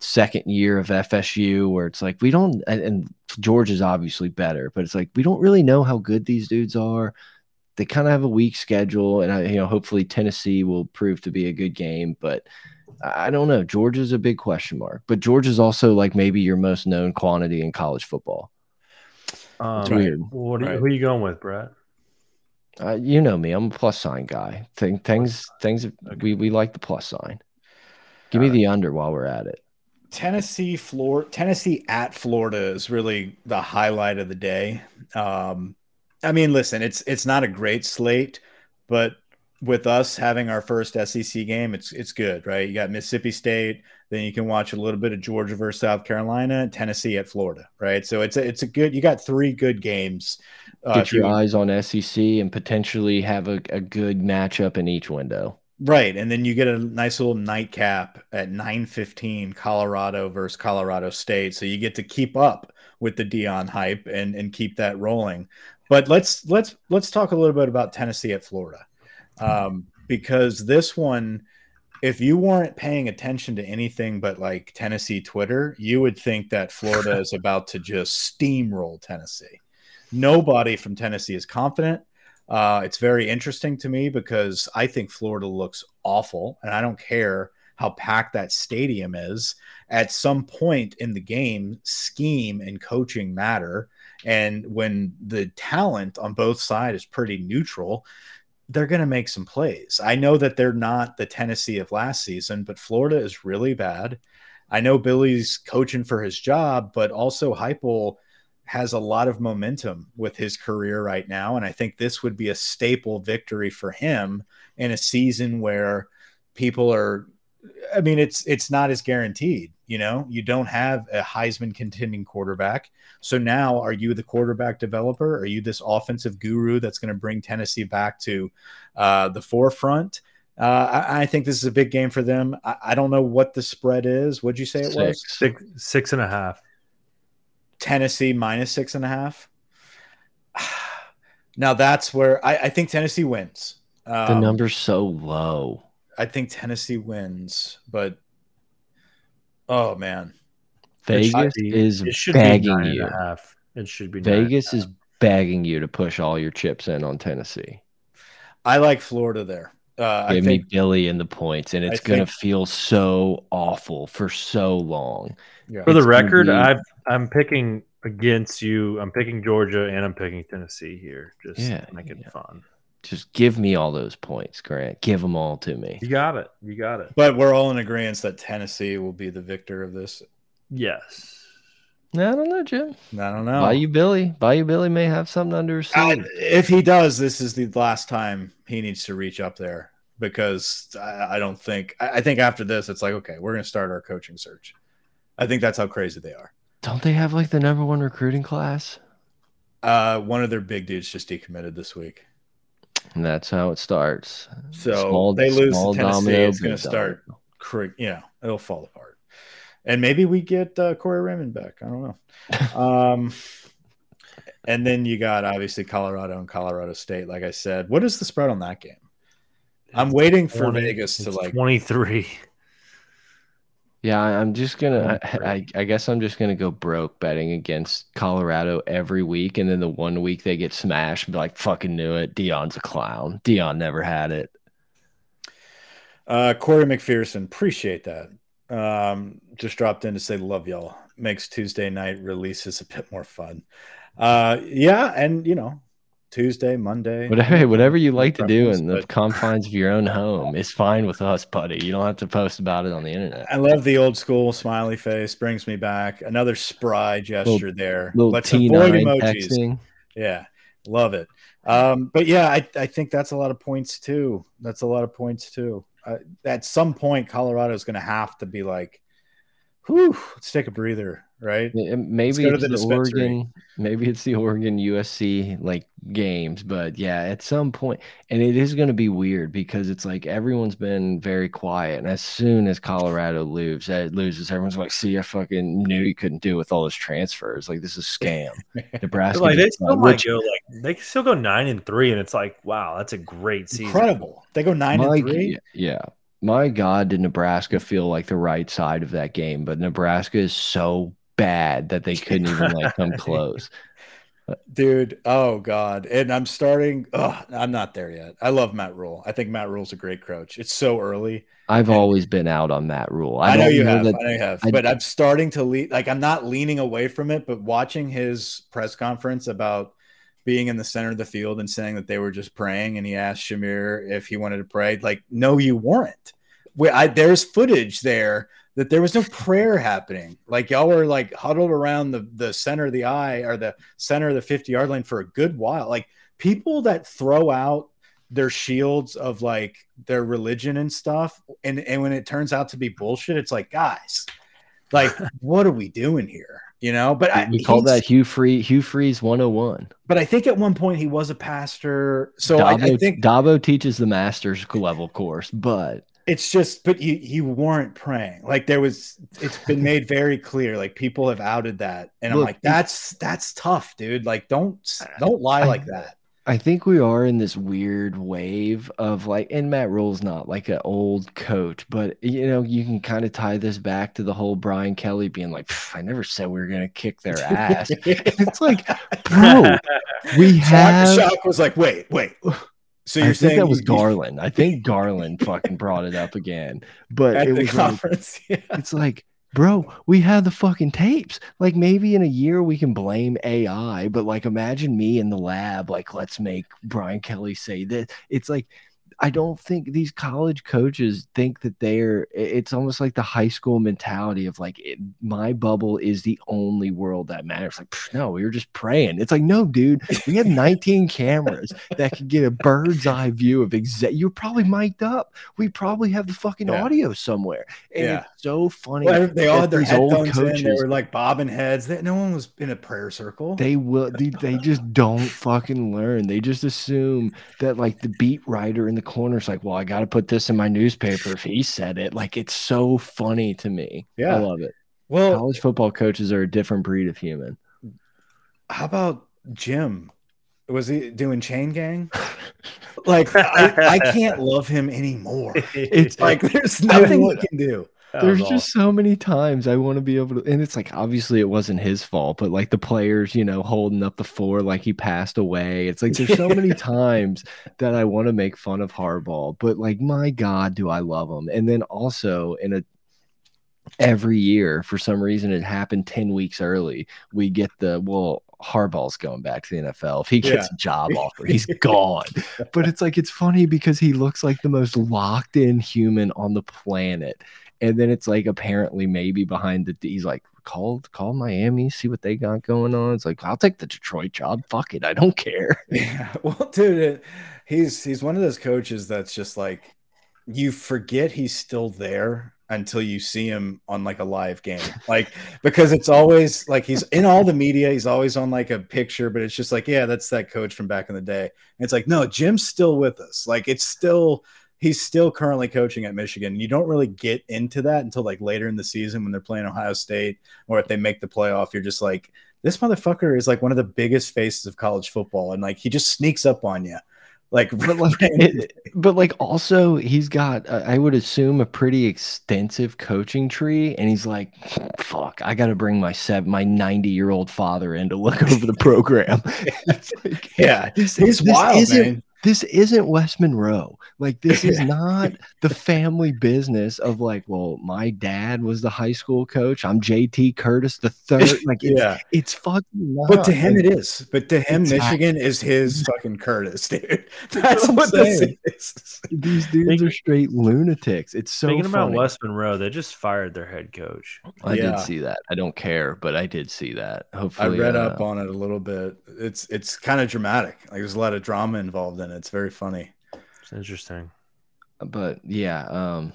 second year of FSU where it's like we don't and, and Georgia's obviously better, but it's like we don't really know how good these dudes are. They kind of have a weak schedule, and I, you know, hopefully Tennessee will prove to be a good game, but I I don't know. Georgia's a big question mark, but Georgia's also like maybe your most known quantity in college football. Um, It's weird. What are you, Right. Who are you going with, Brett? Uh, you know me; I'm a plus sign guy. Think things, things. Okay. We we like the plus sign. Give me Got the under while we're at it. Tennessee, Florida, Tennessee at Florida is really the highlight of the day. Um, I mean, listen, it's it's not a great slate, but with us having our first SEC game, it's it's good, right? You got Mississippi State, then you can watch a little bit of Georgia versus South Carolina, Tennessee at Florida, right? So it's a, it's a good. You got three good games. Uh, Get your you- eyes on SEC and potentially have a, a good matchup in each window. Right, and then you get a nice little nightcap at 9:15 Colorado versus Colorado State. So you get to keep up with the Deion hype and and keep that rolling. But let's let's let's talk a little bit about Tennessee at Florida. Um, because this one if you weren't paying attention to anything but like Tennessee Twitter, you would think that Florida [laughs] is about to just steamroll Tennessee. Nobody from Tennessee is confident. Uh, it's very interesting to me because I think Florida looks awful, and I don't care how packed that stadium is. At some point in the game, scheme and coaching matter. And when the talent on both sides is pretty neutral, they're going to make some plays. I know that they're not the Tennessee of last season, but Florida is really bad. I know Billy's coaching for his job, but also Heupel has a lot of momentum with his career right now, and I think this would be a staple victory for him in a season where people are. I mean, it's it's not as guaranteed. You know, you don't have a Heisman contending quarterback. So now, are you the quarterback developer? Are you this offensive guru that's going to bring Tennessee back to uh, the forefront? Uh, I, I think this is a big game for them. I, I don't know what the spread is. What'd you say it was? Six. Six six and a half. Tennessee minus six and a half. [sighs] Now that's where I, I think Tennessee wins. Um, The number's so low. I think Tennessee wins, but oh man, Vegas be- is it begging you. It should be. Vegas is begging you to push all your chips in on Tennessee. I like Florida there. Uh, I Give me Billy in the points, and I it's gonna think- feel so awful for so long. yeah. For the It's record, be- I've I'm picking against you. I'm picking Georgia and I'm picking Tennessee here. Just Yeah, to make it yeah. fun. Just give me all those points, Grant. Give them all to me. You got it. You got it. But we're all in agreement that Tennessee will be the victor of this. Yes. I don't know, Jim. I don't know. Bayou Billy. Bayou Billy may have something under his sleeve. if he does, this is the last time he needs to reach up there because I, I don't think. I, I think after this, it's like okay, we're going to start our coaching search. I think that's how crazy they are. Don't they have like the number one recruiting class? Uh, one of their big dudes just decommitted this week, And that's how it starts. so Small- they lose small to Tennessee. domino, it's gonna start, domino. cra- you know, it'll fall apart. And maybe we get uh, Corey Raymond back. I don't know. Um, and then you got obviously Colorado and Colorado State. Like I said, what is the spread on that game? I'm waiting for 20 Vegas to like 23. Yeah, I- I'm just gonna. I, I, I guess I'm just gonna go broke betting against Colorado every week, and then the one week they get smashed, be like, "Fucking knew it." Deion's a clown. Deion never had it. Uh, Corey McPherson, appreciate that. Um, just dropped in to say love y'all. Makes Tuesday night releases a bit more fun. Uh, yeah, and you know, Tuesday, Monday, Whatever, whatever you like to do in the but- confines of your own home is fine with us, buddy. You don't have to post about it on the internet. I love the old school smiley face. Brings me back. Another spry gesture there. Little Let's T9 avoid emojis. texting. Yeah, love it. Um, but yeah, I, I think that's a lot of points too. That's a lot of points too. Uh, at some point, Colorado is going to have to be like, "Whew, let's take a breather." Right? Maybe it's the the. Oregon, maybe it's the Oregon USC like games, but yeah, at some point, and it is going to be weird because it's like everyone's been very quiet, and as soon as Colorado loses, it eh, loses, everyone's like, "See, I fucking knew you couldn't do with all those transfers. Like this is a [laughs] scam." Nebraska, like they just- still which go like they still go nine and three, and it's like wow, that's a great season. Incredible. They go nine my, and three. yeah. My God, did Nebraska feel like the right side of that game? But Nebraska is so bad that they couldn't even like [laughs] come close. Dude, oh god. And I'm starting oh, I'm not there yet. I love Matt Rhule. I think Matt Rhule's a great coach. It's so early. I've And- always been out on Matt Rhule. I, know don't you have. that- I know you have. I- but I'm starting to lean like I'm not leaning away from it, but watching his press conference about being in the center of the field and saying that they were just praying and he asked Shamir if he wanted to pray. Like, no, you weren't. We, I, there's footage there that there was no prayer happening. Like y'all were like huddled around the the center of the eye or the center of the 50 yard line for a good while. Like people that throw out their shields of like their religion and stuff, and and when it turns out to be bullshit, it's like guys, like [laughs] what are we doing here? You know, but I, we call that Hugh Free Hugh Freeze 101. But I think at one point he was a pastor, so I, I think Dabo teaches the master's level course, but it's just but you you weren't praying like there was it's been [laughs] made very clear like people have outed that and i'm like that's that's tough dude like don't don't lie I- like that I think we are in this weird wave of like, and Matt Rhule's not like an old coach, but you know, you can kind of tie this back to the whole Brian Kelly being like, I never said we were gonna kick their [laughs] ass. [laughs] it's like, bro, we have. Shock was like wait wait so I you're think saying that was Garland. I think Garland fucking brought it up again, but at it was like, [laughs] yeah. it's like bro we have the fucking tapes like maybe in a year we can blame ai but like imagine me in the lab like let's make brian kelly say this it's like i don't think these college coaches think that they're it's almost like the high school mentality of like it, my bubble is the only world that matters like "Pff, no we were just praying it's like no dude we have 19 cameras that can get a bird's eye view of exact you're probably mic'd up we probably have the fucking Yeah. audio somewhere and Yeah. it's so funny Well, they all that had their these old headphones in. They were like bobbing heads. They, no one was in a prayer circle. they will they, they just don't fucking learn they just assume that like the beat writer in the corner is like well i gotta put this in my newspaper if he said it like it's so funny to me Yeah. i love it well, college football coaches are a different breed of human how about Jim? Was he doing chain gang? [laughs] Like I, I [laughs] can't love him anymore. It's Like there's nothing he can do. That there's was just so many times I want to be able to, and it's like obviously it wasn't his fault, but like the players, you know, holding up the floor like he passed away. It's like there's so [laughs] many times that I want to make fun of Harbaugh, but like my God, do I love him? And then also in a every year for some reason it happened 10 weeks early we get the well Harbaugh's going back to the NFL. If he gets Yeah. a job offer, he's [laughs] gone. But it's like it's funny because he looks like the most locked in human on the planet. And then it's like apparently maybe behind the he's like call call Miami, see what they got going on. It's like I'll take the Detroit job. Fuck it, I don't care. [laughs] Yeah, well, dude, he's he's one of those coaches that's just like you forget he's still there until you see him on like a live game, like because it's always like he's in all the media, he's always on like a picture, but it's just like yeah, that's that coach from back in the day. And it's like no, Jim's still with us, like it's still. He's still currently coaching at Michigan. You don't really get into that until like later in the season when they're playing Ohio State or if they make the playoff. You're just like, this motherfucker is like one of the biggest faces of college football, and like he just sneaks up on you, like. [laughs] But like, it, but like also he's got uh, I would assume a pretty extensive coaching tree, and he's like, fuck, I got to bring my seven my ninety year old father in to look over the program. [laughs] Like, yeah, this, he's this wild, isn't- man. This isn't West Monroe. Like [laughs] this is not the family business of like, well, my dad was the high school coach. I'm JT Curtis the third. [laughs] Like it's, Yeah, it's fucking not. but to him Like, it is. But to him, Exactly. Michigan is his [laughs] fucking Curtis, dude. That's That's what what this is. these dudes Thinking- are straight lunatics. It's so Thinking about. West Monroe, they just fired their head coach. I Yeah. did see that. I don't care, but I did see that. Hopefully, I read uh, up on it a little bit. It's it's kind of dramatic. Like there's a lot of drama involved in it. It's very funny. It's interesting. but yeah, um,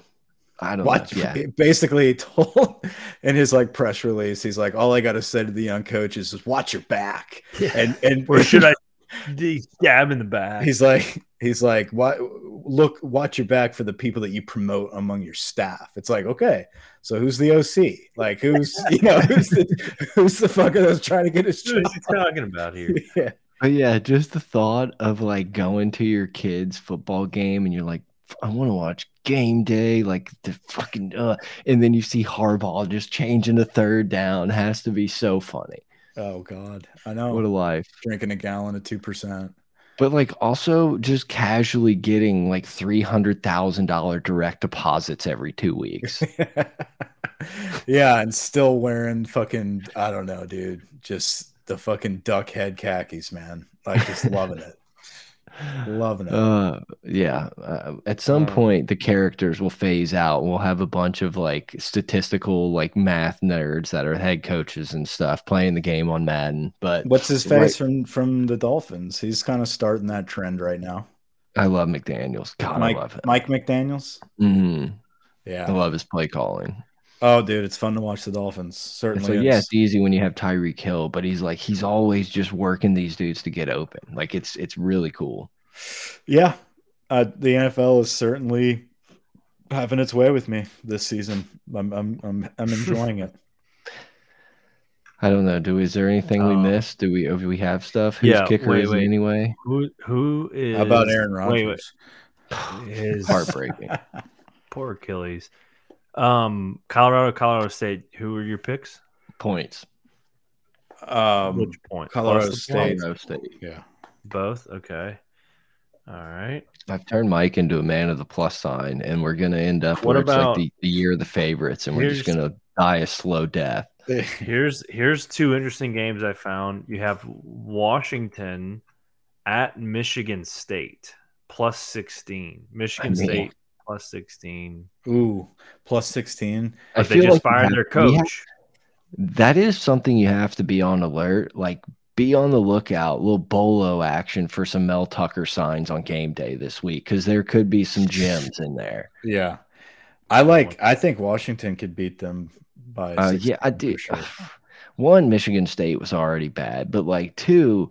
I don't Watch, know. Yeah, Basically, [laughs] told in his like press release, he's like, "All I got to say to the young coach is watch your back." [laughs] And and Or should I [laughs] stab in the back? He's like, he's like, what? Look, watch your back for the people that you promote among your staff. It's like, okay, so who's the OC? Like, who's you know, who's the who's the fucker that's trying to get his What job? is he talking about here? yeah, But yeah, just the thought of like going to your kid's football game and you're like, I want to watch game day, like the fucking, uh, and then you see Harbaugh just changing the third down has to be so funny. Oh God, I know. What a life. Drinking a gallon of two percent. But like also just casually getting like $300,000 direct deposits every two weeks. [laughs] yeah, and still wearing fucking I don't know, dude. Just the fucking duck head khakis, man. Like just loving it, [laughs] loving it. Uh, yeah. Uh, at some Um, point, the characters will phase out. We'll have a bunch of like statistical, like math nerds that are head coaches and stuff playing the game on Madden. But What's his right- face from from the Dolphins? He's kind of starting that trend right now. I love McDaniels. God, Mike I love him. Mike McDaniel's. Mhm. I love his play calling. Oh, dude, it's fun to watch the Dolphins. It's Certainly. like, yeah, it's easy when you have Tyreek Hill, but he's like, he's always just working these dudes to get open. Like, it's it's really cool. yeah. Uh, the NFL is certainly having its way with me this season. I'm I'm I'm, I'm enjoying it. [laughs] I don't know. Do is there anything we Um, missed? Do we do we have stuff? Whose yeah, kicker wait, is wait. anyway? Who who is How about Aaron Rodgers? [sighs] wait, His Heartbreaking. [laughs] poor Achilles. Um, Colorado, Colorado State. Who are your picks? Points. um, Which point? Colorado State. Colorado State. yeah. Both. Okay. All right. I've turned Mike into a man of the plus sign, and we're gonna end up What where it's like the, the year of the favorites, and we're just gonna die a slow death. [laughs] Here's here's two interesting games I found. You have Washington at Michigan State plus sixteen. Michigan I mean- State plus sixteen. Ooh, plus sixteen. I But they feel just like fired have- their we have- coach. that is something you have to be on alert. Like, be on the lookout. little bolo action for some Mel Tucker signs on game day this week because there could be some gems in there. Yeah. I like. I think Washington could beat them by. Uh, yeah, I do. sure. [sighs] One, Michigan State was already bad, but like two,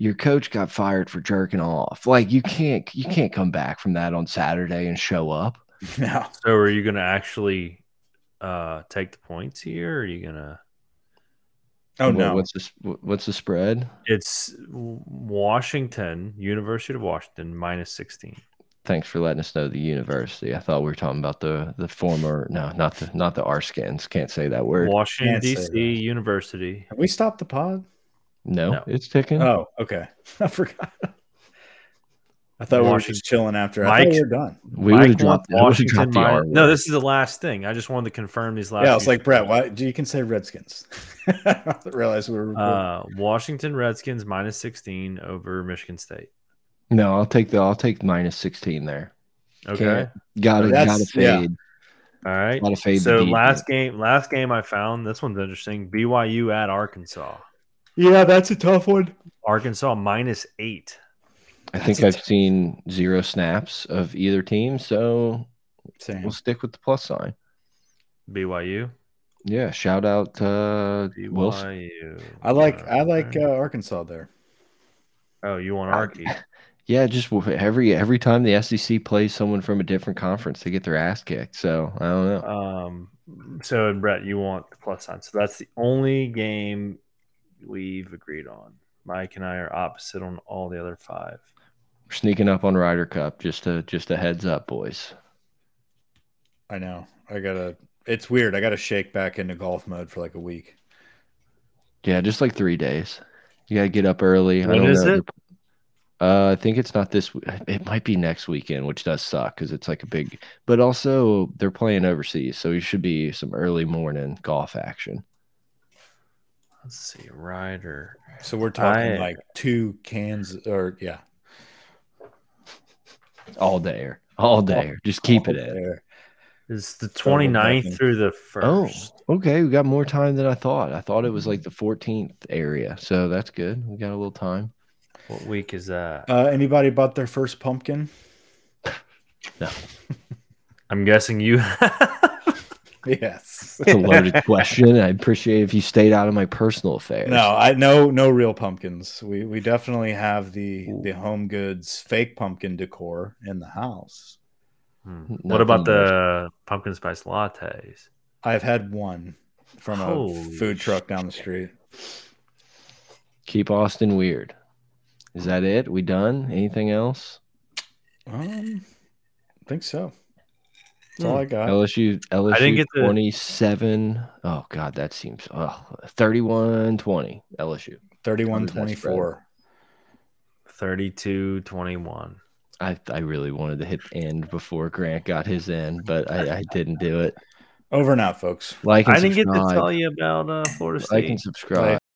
your coach got fired for jerking off. Like you can't you [laughs] can't come back from that on Saturday and show up. No. So are you gonna actually uh take the points here? Or are you gonna Oh What- no. What's the what's the spread? it's Washington, University of Washington minus sixteen. Thanks for letting us know the university. I thought we were talking about the the former no, not the not the R skins. Can't say that word. Washington DC. University. Have we stopped the pod? No, No. it's ticking. Oh, okay. [laughs] I forgot. I thought we were Washington- just chilling after. I Mike- thought we were done. We Mike would have dropped, wants Washington dropped the No, this is the last thing. I just wanted to confirm these last. Yeah, I was like, Brett, why do you can say Redskins? [laughs] I didn't realize we were. Uh, Washington Redskins minus 16 over Michigan State. No, I'll take the I'll take minus 16 there. Okay. Can't- Gotta That's- gotta yeah. fade. All right. Gotta fade So last game, last game I found this one's interesting. BYU at Arkansas. Yeah, that's a tough one. Arkansas minus eight. I think That's a I've seen zero snaps of either team, so Same. we'll stick with the plus sign. BYU. Yeah, shout out uh Wilson. I like I like uh, Arkansas there. oh, you want I- Arky? [laughs] Yeah, just every every time the SEC plays someone from a different conference, they get their ass kicked. So I don't know. Um. So Brett, you want the plus sign. So that's the only game we've agreed on. Mike and I are opposite on all the other five. We're sneaking up on Ryder Cup. Just a just a heads up, boys. I know. I gotta. It's weird. I gotta shake back into golf mode for like a week. Yeah, just like three days. You gotta get up early. I don't is know. it? Uh, I think it's not this. It might be next weekend, which does suck because it's like a big. But also, they're playing overseas, so you should be some early morning golf action Let's see, Ryder. So we're talking I- like two cans, or yeah, all day, all day. Just keep it in. There. Is the 29th talking- through the Oh, first. okay. We got more time than I thought. I thought it was like the 14th area, so that's good. We got a little time. What week is that? Uh, anybody bought their first pumpkin? [laughs] No. I'm guessing you. [laughs] Yes. It's a loaded [laughs] question. I appreciate if you stayed out of my personal affairs. No, I no no real pumpkins. We we definitely have the the home goods fake pumpkin decor in the house. Hmm. What about the pumpkin spice lattes? I've had one from a Holy food truck down the street. keep Austin weird. Is that it? We done? Anything else? Um, I think so. That's all I got. LSU LSU I didn't get the- 27. Oh god, that seems oh 31 20 LSU. 31 24. 32 21. I I really wanted to hit end before Grant got his end, but I, I didn't do it. Over and out, folks. Like and I didn't get to tell you about uh, Florida Like State. and subscribe.